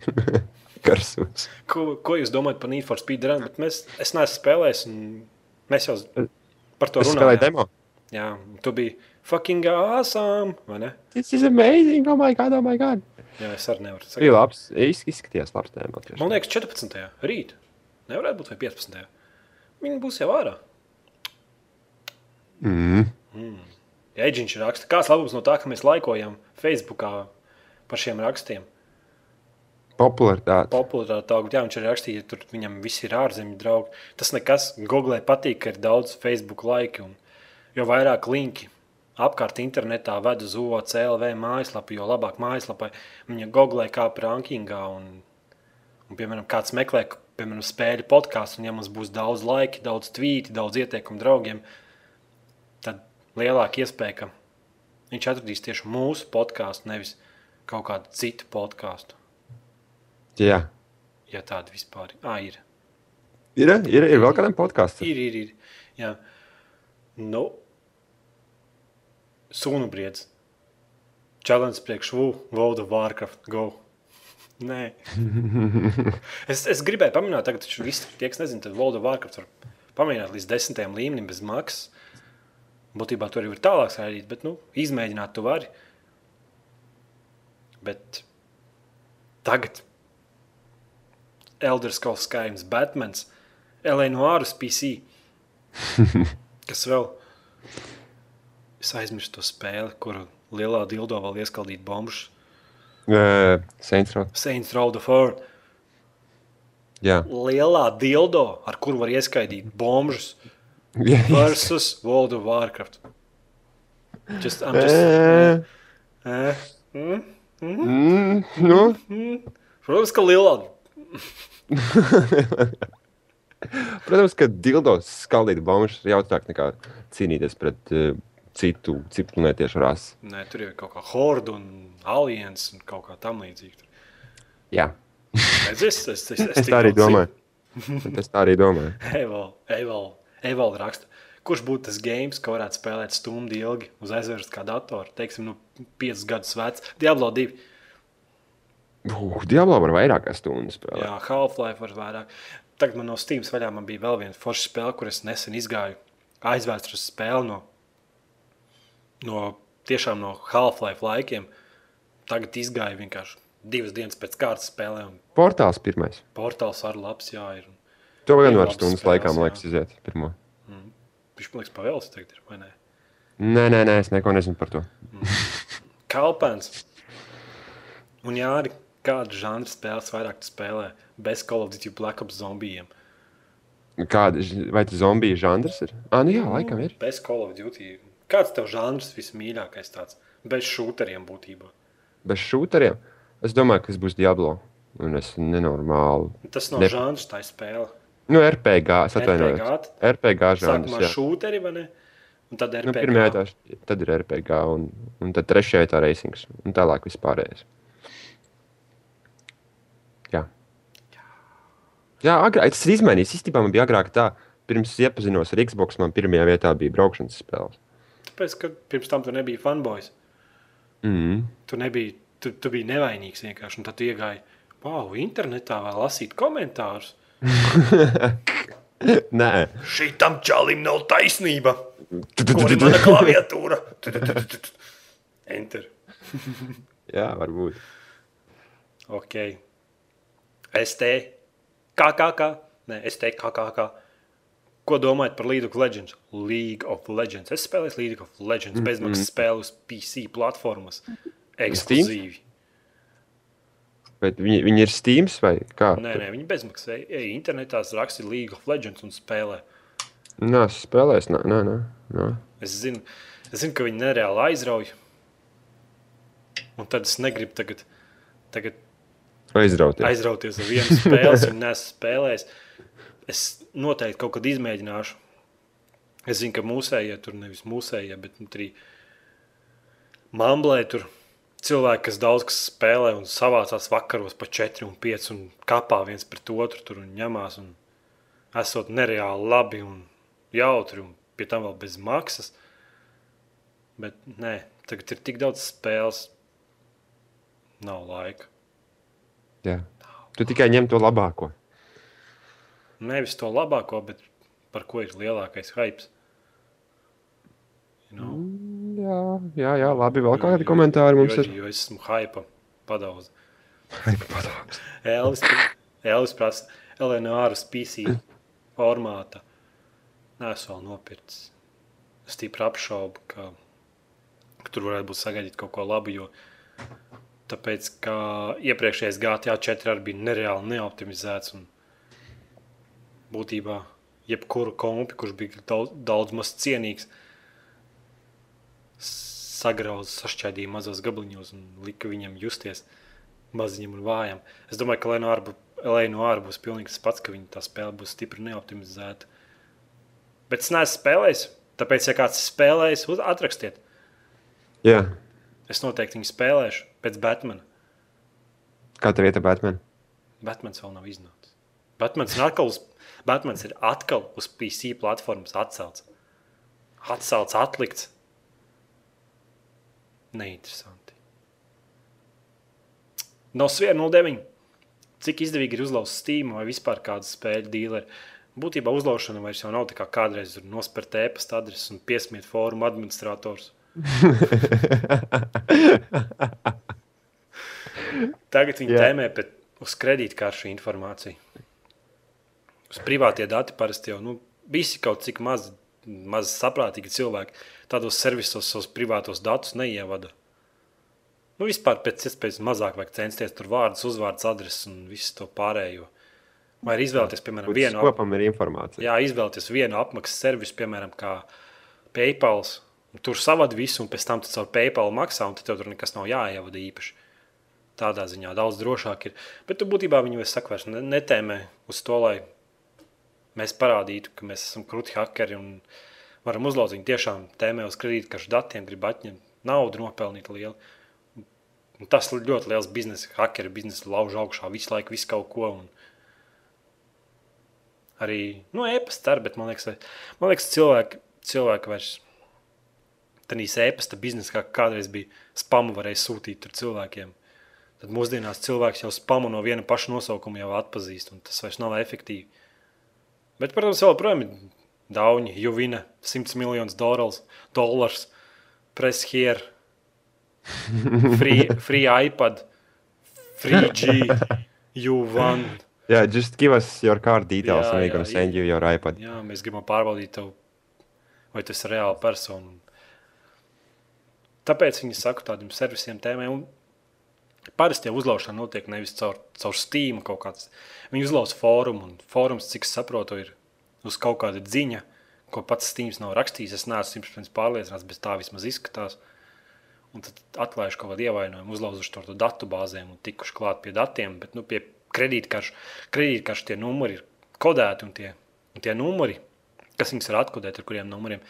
Karasūds. Ko, ko jūs domājat par Need for Speed Run? Bet mēs, es neesmu spēlējis, un mēs jau par to Es spēlēju runājām. demo. Jā, tu biji fucking awesome, vai ne? This is amazing! Oh my god, oh my god! Jā, es arī nevaru Bija sakāt. labs. Iz- Izskatījās labs tēmats. Man liekas, 14. rīt. Nevarētu būt vai 15. Viņi būs jau ārā. Mm. Eģiņš raksta, kāds labums no tā, ka mēs laikojam Facebookā par šiem rakstiem. Popularitāte. popularitāti augt. Jā, viņš arī rakstīja, ka tur viņam viss ir ārzemju draugi. Tas nekas. Google patīk, ka ir daudz Facebook laiki. Un jo vairāk linki apkārt internetā ved uz OCLV mājaslapu, jo labāk mājaslapai viņa Google kāp rankingā. Un, un, piemēram, kāds meklē, piemēram, spēļu podkāstu, un ja mums būs daudz laika, daudz tvīti, daudz ieteikumu draugiem, tad lielāka iespēja, ka viņš atradīs tieši mūsu podkāstu, nevis kaut kādu citu podkāstu. Jā. Ja tāda vispār ah, ir. Ir, ir, ir vēl kādam podkāstam. Ir, ir, ir. Jā. Nu, sunu briedz. Challenge priekš VU, World of Warcraft, go. Nē. es, es gribēju pamanīt, tagad taču visi tie, kas nezina, tad World of Warcraft var pamēģināt līdz desmitajam līmenim bez maksas. Būtībā tur jau ir tālāk sēdīt, bet, nu, izmēģināt tu vari. Bet tagad Elder Scrolls Skyrim, Batmans, Elēna Noāras PC. Kas vēl? Es aizmirsu to spēli, kuru lielā dildo vēl ieskaldīt bombus. Uh, Saints Row. Saints Row the Fur. Jā. Lielā dildo, ar kuru var ieskaidīt bombus Jā. versus World of Warcraft. Just, I'm just, Eh, eh, mm, mm, nu, protams, ka lielā. protams, ka dildos skaldīt bombas ir jautrāk nekā cīnīties pret uh, citu, planētiešu rasi. Nē, tur ir kaut kā horda un aliens un kaut kā tam līdzīga. Jā. Es, es, es, es, Es tā arī domāju. Es tā arī domāju. Evolūcija raksta, kurš būtu tas games, ko varētu spēlēt stundu ilgi uz aizvērsta kā datoru, teiksim, nu, 5 gadus vecs. Diablo 2, Uh, Diablo var vairāk stundu spēlēt. jā, Half-Life var vairāk. Tagad man no Steam vaļā man bija vēl viena forša spēle, kur es nesen izgāju aizvēstures spēli no, no tiešām no Half-Life laikiem. Tagad izgāju vienkārši divas dienas pēc kārtas spēlēm. Portāls pirmais. Portāls ar labs, jā, ir. To Ir var stundas spēles, laikā, man liekas, iziet pirmo. Viņš man liekas pavēlis tagad ir, vai ne? Nē, nē, nē, es neko nezinu par to. Kalpēns. Un jā, arī kādu žanru spēles vairāk spēlē bez Call of Duty Black Ops zombijiem. Kāda, vai tas zombiju žanrs ir? Ah, nu jā, laikam ir. Bez Call of Duty. Kāds tev žanrs vismīļākais tāds? Bez šūteriem būtībā. Bez šūteriem. Es domāju, ka tas būs Diablo. Un es nenormāli. Tas nav Ne- ne... žanrs, tā ir spēle. Nu, RPG, es atvainojos. RPG. RPG Sākumā žanrs. jā. šūteri, vai ne? Un tad RPG. Nu, pirmajā tā, tad ir RPG, un, un tad trešajā tā racings, un tālāk vispārējais. Jā, Jā agrāk, tas ir izmainījis. Īstenībā man bija agrāk tā, pirms iepazinos ar Xbox, man pirmajā vietā bija braukšanas spēles. Tāpēc, ka pirms tam tu nebija fanboys. Mm. Tu, nebija, tu, tu biji nevainīgs vienkārši. Un tad tu iegāji, wow, internetā vēl lasīt komentārus. Nē, Šitam čalim nav taisnība. Kur ir mana klaviatūra? Enter. Jā, varbūt. Ok. ST. KKK. Nē, ST KKK. Ko domājat par League of Legends? League of Legends. Es spēlēju League of Legends bezmaksas spēli uz PC platformas. Ekskluzīvi. Bet viņi, viņi ir Steam vai kā? Nē, nē, viņi bezmaksas. Ej, ej internetā raksta League of Legends un spēlē. Nē, es spēlēju. Nē, nē, nē. nē. Es zinu, es zinu, ka viņi nereāli aizrauj. Un tad es negribu tagad, tagad Aizrauties. aizrauties ar vienu spēli, ja neesmu spēlējis. Es noteikti kaut kad izmēģināšu. Es zinu, ka mūsējie tur nevis mūsējie, bet nu, arī mamblē tur cilvēki, kas daudz kas spēlē un savācās vakaros pa 4 un 5 un kapā viens pret otru tur un ņemās. Un esot nereāli labi un jautri un pie tam vēl bez maksas. Bet nē, tagad ir tik daudz spēles, nav laika. Jā. Tu tikai ņem to labāko. Nevis to labāko, bet par ko ir lielākais hype. You know? Jā, jā, jā labi. Vēl kādi komentāri mums jo, ir? Jo es esmu hype padaudz. Elvis, Elvis prasa, Eleonāras PC formāta. Nē, es vēl nopircis. Es tīpri apšaubu, ka, ka tur varētu būt sagaidīt kaut ko labu, jo Tāpēc, ka iepriekšējais GTA 4 arī bija nereāli neoptimizēts. Un būtībā jebkuru kompi, kurš bija daudz, daudz maz cienīgs, sagrauza, sašķaidīja mazos gabaliņos un lika viņam justies maziņam un vājam. Es domāju, ka Lēno ārbu, Lēno ārbu būs pilnīgi tas pats, ka viņa tā spēle būs stipri neoptimizēta. Bet es neesmu spēlējis, tāpēc, ja kāds spēlējis, atrakstiet. Jā. Es noteikti viņu spēlēšu pēc Batmana. Kā tev iet ar Batmanu? Batmans vēl nav iznācis. Batmans ir atkal uz, Batmans ir atkal uz PC platformas atcelts. Atcelts, atlikts. Neinteresanti. No 09. Cik izdevīgi ir uzlauzt Steam vai vispār kādu spēļu dīleri? Būtībā uzlaušana vairs jau nav tā kā kādreiz nospērt e-pasta adresi un piesmiet fórumu administrators. Tagad viņi Jā. tēmē pēc, uz kredītkaršu informāciju. Uz privātie dati parasti jau nu, visi kaut cik maz, maz saprātīgi cilvēki tādos servisos savus privātos datus neievada. Nu, vispār pēc iespējas mazāk vajag censties tur vārdus, uzvārds, adreses un visu to pārējo. Vai arī izvēlēties, piemēram, Būtu vienu skopam ir informācija. Jā, izvēlēties vienu apmaksas servisu, piemēram, kā PayPal. Tur savādi visu, un pēc tam tu caur PayPal maksā, un tev tur nekas nav jāievada īpaši. Tādā ziņā daudz drošāk ir. Bet būtībā saku, vairs ne- netēmē uz to, lai mēs parādītu, ka mēs esam krūti hakeri un varam uzlauzt viņu tiešām tēmē uz kredītkaršu datiem, grib atņemt naudu, nopelnīt lielu. Un tas ļoti liels biznesa, hakeri biznesa lauž augšā visu laiku, visu kaut ko. Un, arī nu, e-pasta ar, bet man liekas, man liekas cilvēki, cilvēki vairs tādā e-pasta biznesā, kā kādreiz bija spamu, varēja sūtīt cilvēkiem. Tad mūsdienās cilvēks jau spamu no viena paša nosaukuma jau atpazīst, un tas vairs nav efektīvi. Bet, protams, joprojām ir dauņi, Juvina, 100 miljonus dolārus, dolārs, press here, free, free iPad, free G, U1. Jā, just give us your card details Jā, and we're gonna send you your iPad. Jā, mēs gribam pārbaudīt, tev, vai tas ir reāli persona. Tāpēc viņi saka tādiem servisiem tēmēm. Un Parasti jau uzlaušana notiek nevis caur, caur Steam kaut kāds. Viņi uzlauž fórumu, un fórums, cik es saprotu, ir uz kaut kāda ziņa, ko pats Steams nav rakstījis. Es neesmu simtprocentīgi pārliecināts, bet tā vismaz izskatās. Un tad atlaiž kaut kādu ievainojumu, uzlauzuši to, to datu bāzēm un tikuši klāt pie datiem. Bet nu, pie kredītkaršu, kredītkaršu tie numuri ir kodēti un tie, un tie numuri, kas viņus ir atkodēti ar kuriem numuriem,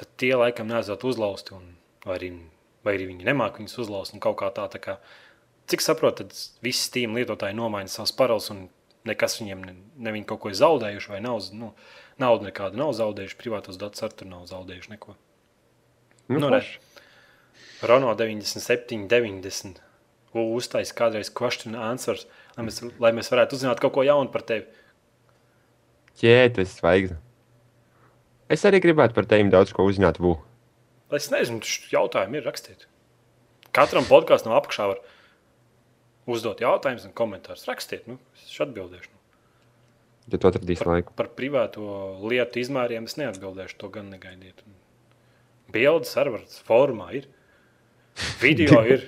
tad tie laikam neesat uzlausti. Un, vai, arī, vai arī viņi nemāķi viņus uzlauzt un kaut kā tā. tā kā, cik saprotu, tad visi Steam lietotāji nomaina savus parolus un nekas viņiem ne, ne viņi kaut ko ir zaudējuši vai nav. Nu, naudu nekādu nav zaudējuši, privātos datus ar tur nav zaudējuši neko. Nu, Nu. Renault 97, 90. Uztaisīt kādreiz question answers, lai mēs, lai mēs varētu uzzināt kaut ko jaunu par tevi. Ir svaigzne. Es arī gribētu par tevi daudz ko uzzināt. Vu. Es nezinu, tas jautājumi ir rakstīt. Katram podkāstam no apakšā var uzdot jautājumus un komentārus. Rakstiet, nu, es atbildēšu. Ja tu atradīsi laiku. Par privāto lietu izmēriem es neatbildēšu, to gan negaidiet. Bildes serveris formā ir. Video ir.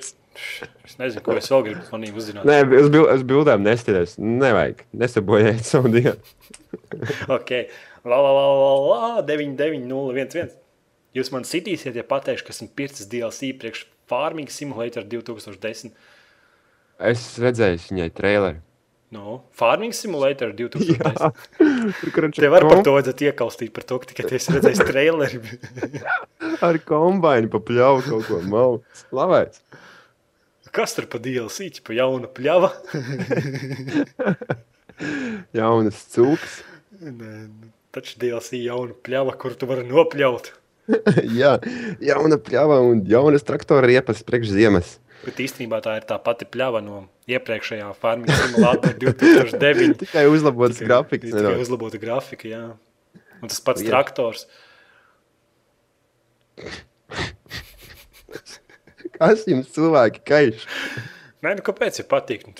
Es nezinu, ko es vēl gribu no viņiem uzzināt. Nē, es, bil, es bildēm nestiprināju. Nevajag. Nesabojājiet savu dienu. Ok, la, la, la, la, la 99011. Jūs man sitīsiet, ja pateikšu, ka esmu pircis DLC priekš Farming Simulator 2010. Es redzēju viņai traileri. No, Farming Simulator 2010. Tur, var par to iekaustīt, par to, ka tikai es redzēju traileri. ar kombainu pa pļauju kaut ko malu. Slavēts. Kas tur pa DLC, pa jaunu pļava? Jaunas cūks. Nē, nu, taču DLC jaunu pļava, kur tu vari nopļaut. Jā, jauna pļava un jaunas traktora riepas priekš ziemas. Bet īstenībā tā ir tā pati pļava no iepriekšējā Farming Simulator 2009. Tikai uzlabotas grafikas. Tikai nedaudz. uzlabota grafika, jā. Un tas pats Jā. traktors. Kas jums cilvēki kaiš? Nē, nu kāpēc ir patīk? Nu,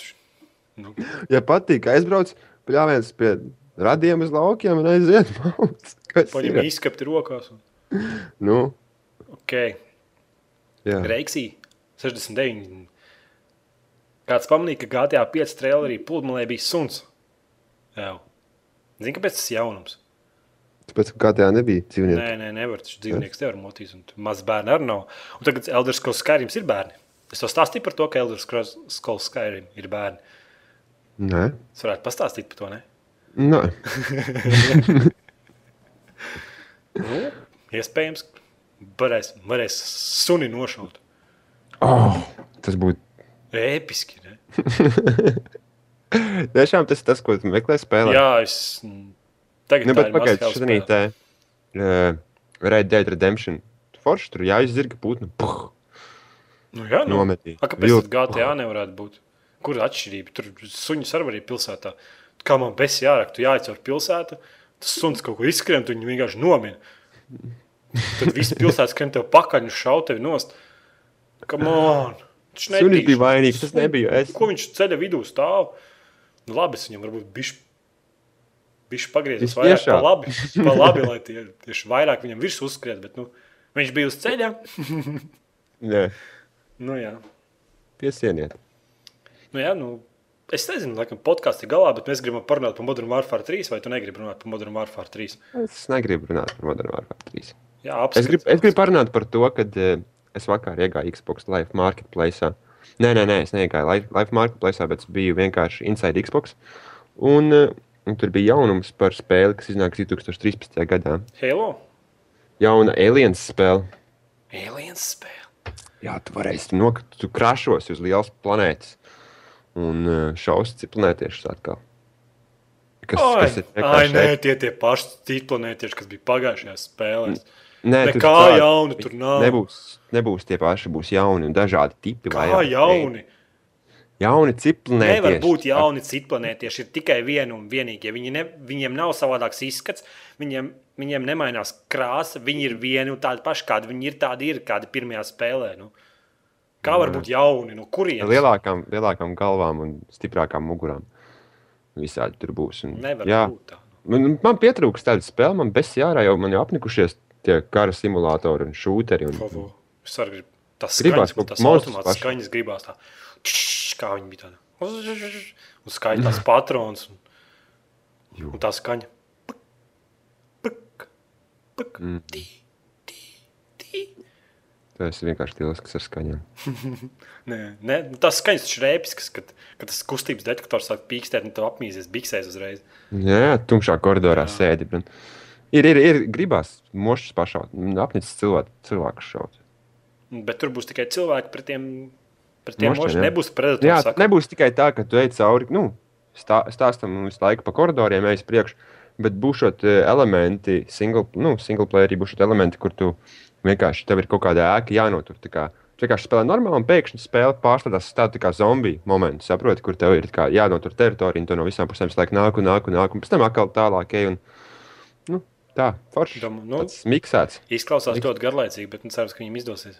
Nu, Ja patīk, aizbrauc pļāviens pie radiem uz laukiem un aiziet. Kas paņem izskapti rokās. Un... Nu, Ok, jā. Reiksī 69. Kāds pamanīja, ka GTA 5 trailerī pludmalē bija suns. Jā. Zini, kāpēc tas jaunums? Tāpēc, ka GTA nebija dzīvnieki. Nē, nē, nevar. Tas dzīvnieks nevar motīs, un maz bērnu arī nav. Un tagad Elder Scrolls Skyrim ir bērni. Es to stāstīju par to, ka Elder Scrolls Skyrim ir bērni. Nē, Es varētu pastāstīt par to, ne? Nē. Nu, iespējams, varēs, varēs suni nošaut. Oh, tas būtu. Episki, ne? Tiešām tas ir tas, ko meklē spēlē. Jā, es tagad nu, must-have šodien uh, Red Dead Redemption. Forši tur jāizzirga putnu. Puh, Nu, jā, nu. nometī. A, kāpēc Vilkt. tad GTA nevarētu būt? Kur ir atšķirība? Tur suņus arī arī pilsētā. Kā man besi jārāk, tu jāiet caur pilsētu, tas suns kaut ko izskrien, tu viņu vienkārši nomini. Tad viss pilsētas skrien tev pakaļ un šau tevi nost. Viņš Sunis bija vainīgs, tas nebija es. Ko viņš ceļa vidū stāv? Nu, labi, es viņam varbūt bišķi. Viņš pagriezās vairāk pa labi, pa labi, lai tie tieši vairāk viņam virs uzskriet, bet nu, viņš bija uz ceļa. Nē, Nu, jā. piesieniet. Nu, jā, nu, es nezinu, laikam, podkāsts ir galā, bet mēs gribam parunāt par Modern Warfare 3, vai tu negribi runāt par Modern Warfare 3? Es negribu runāt par Modern Warfare 3. Jā, Es apskats. gribu, es gribu parunāt par to, ka uh, es vakar iegāju Xbox Live Marketplace. Nē, nē, nē, es neiegāju Live, Live Marketplace, bet biju vienkārši inside Xbox. Un, uh, un tur bija jaunums par spēli, kas iznāks 2013. gadā. Halo? Jauna aliens spēle. Aliens spēle. Jā, tu varēsi nokļūt, tu krašos uz lielas planētas un uh, šausmas ciklonētiešus atkal. Kas, Ai, kas ir ai, nē, tie tie paši ciklonētieši, kas bija pagājušajās spēlēs. Nē, Nekā tādi- jauna tur nav. Nebūs, nebūs tie paši, būs jauni un dažādi tipi. Kā vairāk. jauni? Jauni ciklonētieši. Nevar būt jauni ciklonētieši. Ir tikai viena un vienīgie. Viņi ne, viņiem nav savādāks izskats, viņiem, viņiem nemainās krāsa. Viņi ir vieni un tādi paši, kādi viņi ir. Tādi ir kādi pirmajā spēlē. Nu. Kā var būt jauni? No kurienes? lielākām, lielākām galvām un stiprākām mugurām. Visādi tur būs. Un, Nevar jā, būt tā. man, man pietrūkst tāda spēle, man bez jārā jau man jau apnikušies tie kara simulatori un šūteri. Un, Favo. Es arī gribu. Tas Gribās skaņas, tas automāts skaņas gribās tā. Kā viņi bija tādi. Un skaitās patrons. Un, un tā skaņa. Puk, puk, puk, Mm. tī, tī, tī. Tas ir vienkārši lielisks ar skaņām. Nē, nē, tas skaņas taču ir episks, kad, kad tas kustības detektors sāk pīkstēt, un tu apmīsies biksēs uzreiz. Jā, tumšā koridorā Jā. sēdi. Un... Ir, ir, ir gribās mošas pašaut, apnicis cilvēku, cilvēku šaut. Bet tur būs tikai cilvēki pret tiem. Pret tiem mošiem jā. nebūs Jā, predators. tas nebūs tikai tā, ka tu ej cauri, nu, stā, stāstam visu laiku pa koridoriem, ej uz priekšu, bet būs šie elementi, single, nu, single player, būs šie elementi, kur tu vienkārši tev ir kaut kāda ēka jānotur. tā Kā, tu vienkārši spēlē normāli, un pēkšņi spēle pārslēdzas tādu tā kā zombiju momentu, saproti, kur tev ir kā jānotur teritorija, un tu no visām pusēm slēdz nāk un nāk un nāk, un pēc tam atkal tālāk ej. Un, tā, forši. Domā, nu- Tas miksēts. Izklausās ļoti garlaicīgi, bet nu, cerams, ka viņam izdosies.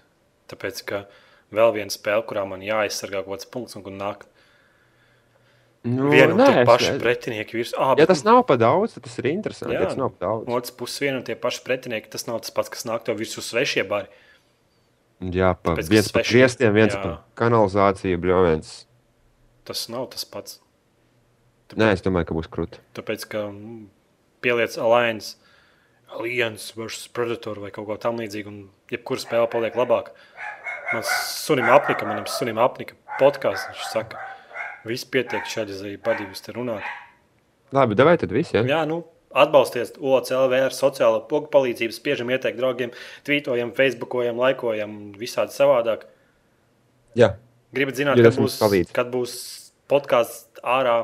Tāpēc, ka vēl viena spēle, kurā man jāaizsargā kaut kāds punkts, un kur nāk Nu, viena un nē, tie es paši ne- pretinieki virs. Ah, Ja tas nav pa daudz, tad tas ir interesanti. Jā. Tas nav pa daudz. No otras puses, viena un tie paši pretinieki, tas nav tas pats, kas nāk tev virsū svešie bari. Jā, pa, Tāpēc, viens par griestiem, viens jā. par kanalizāciju, bļāviens. Tas nav tas pats. Nē, es domāju, ka būs krūti. Tāpēc, ka mm, pieliec Alliance, Alliance versus Predator vai kaut ko tamlīdzīgu, un jebkura spēle paliek labāka. Man sunim apnika, manam sunim apnika podkāsts. Viņš saka, viss pietiek šādi zvaigžņu padīvis te runāt. Labi, davai tad viss, ja? Jā, nu, atbalstiet OCLV ar sociālo pogu palīdzību, spiežam ieteikt draugiem, tvītojam, facebookojam, laikojam, visādi savādāk. Jā. Gribat zināt, kad būs, palīdz. kad būs podkāsts ārā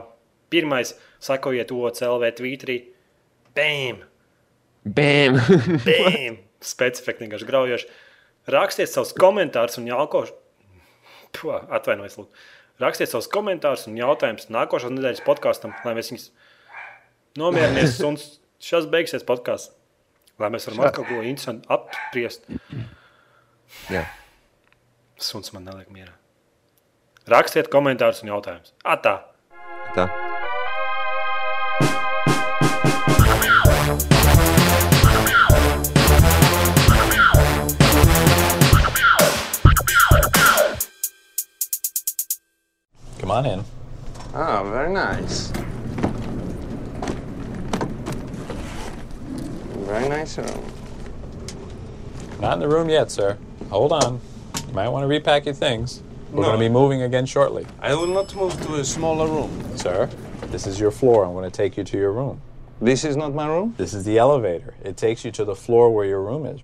pirmais, sakojiet OCLV tvītrī. Bam! Bēm! Bam! Specifika vienkārši graujoši. Rakstiet savus komentārus un jautājumus. Atvainojos, lūdzu. Rakstiet savus komentārus un jautājumus nākošās nedēļas podkāstam, lai mēs viņus nomierināmies. Un šis beigsies podkāsts. Lai mēs varam atkal kaut ko interesantu apspriest. Jā. Suns man neliek mierā. Rakstiet komentārus un jautājumus. Atā! Tā. On in. Ah, very nice. Very nice room. Not in the room yet, sir. Hold on. You might want to repack your things. We're No. going to be moving again shortly. I will not move to a smaller room. Sir, this is your floor. I'm going to take you to your room. This is not my room? This is the elevator. It takes you to the floor where your room is.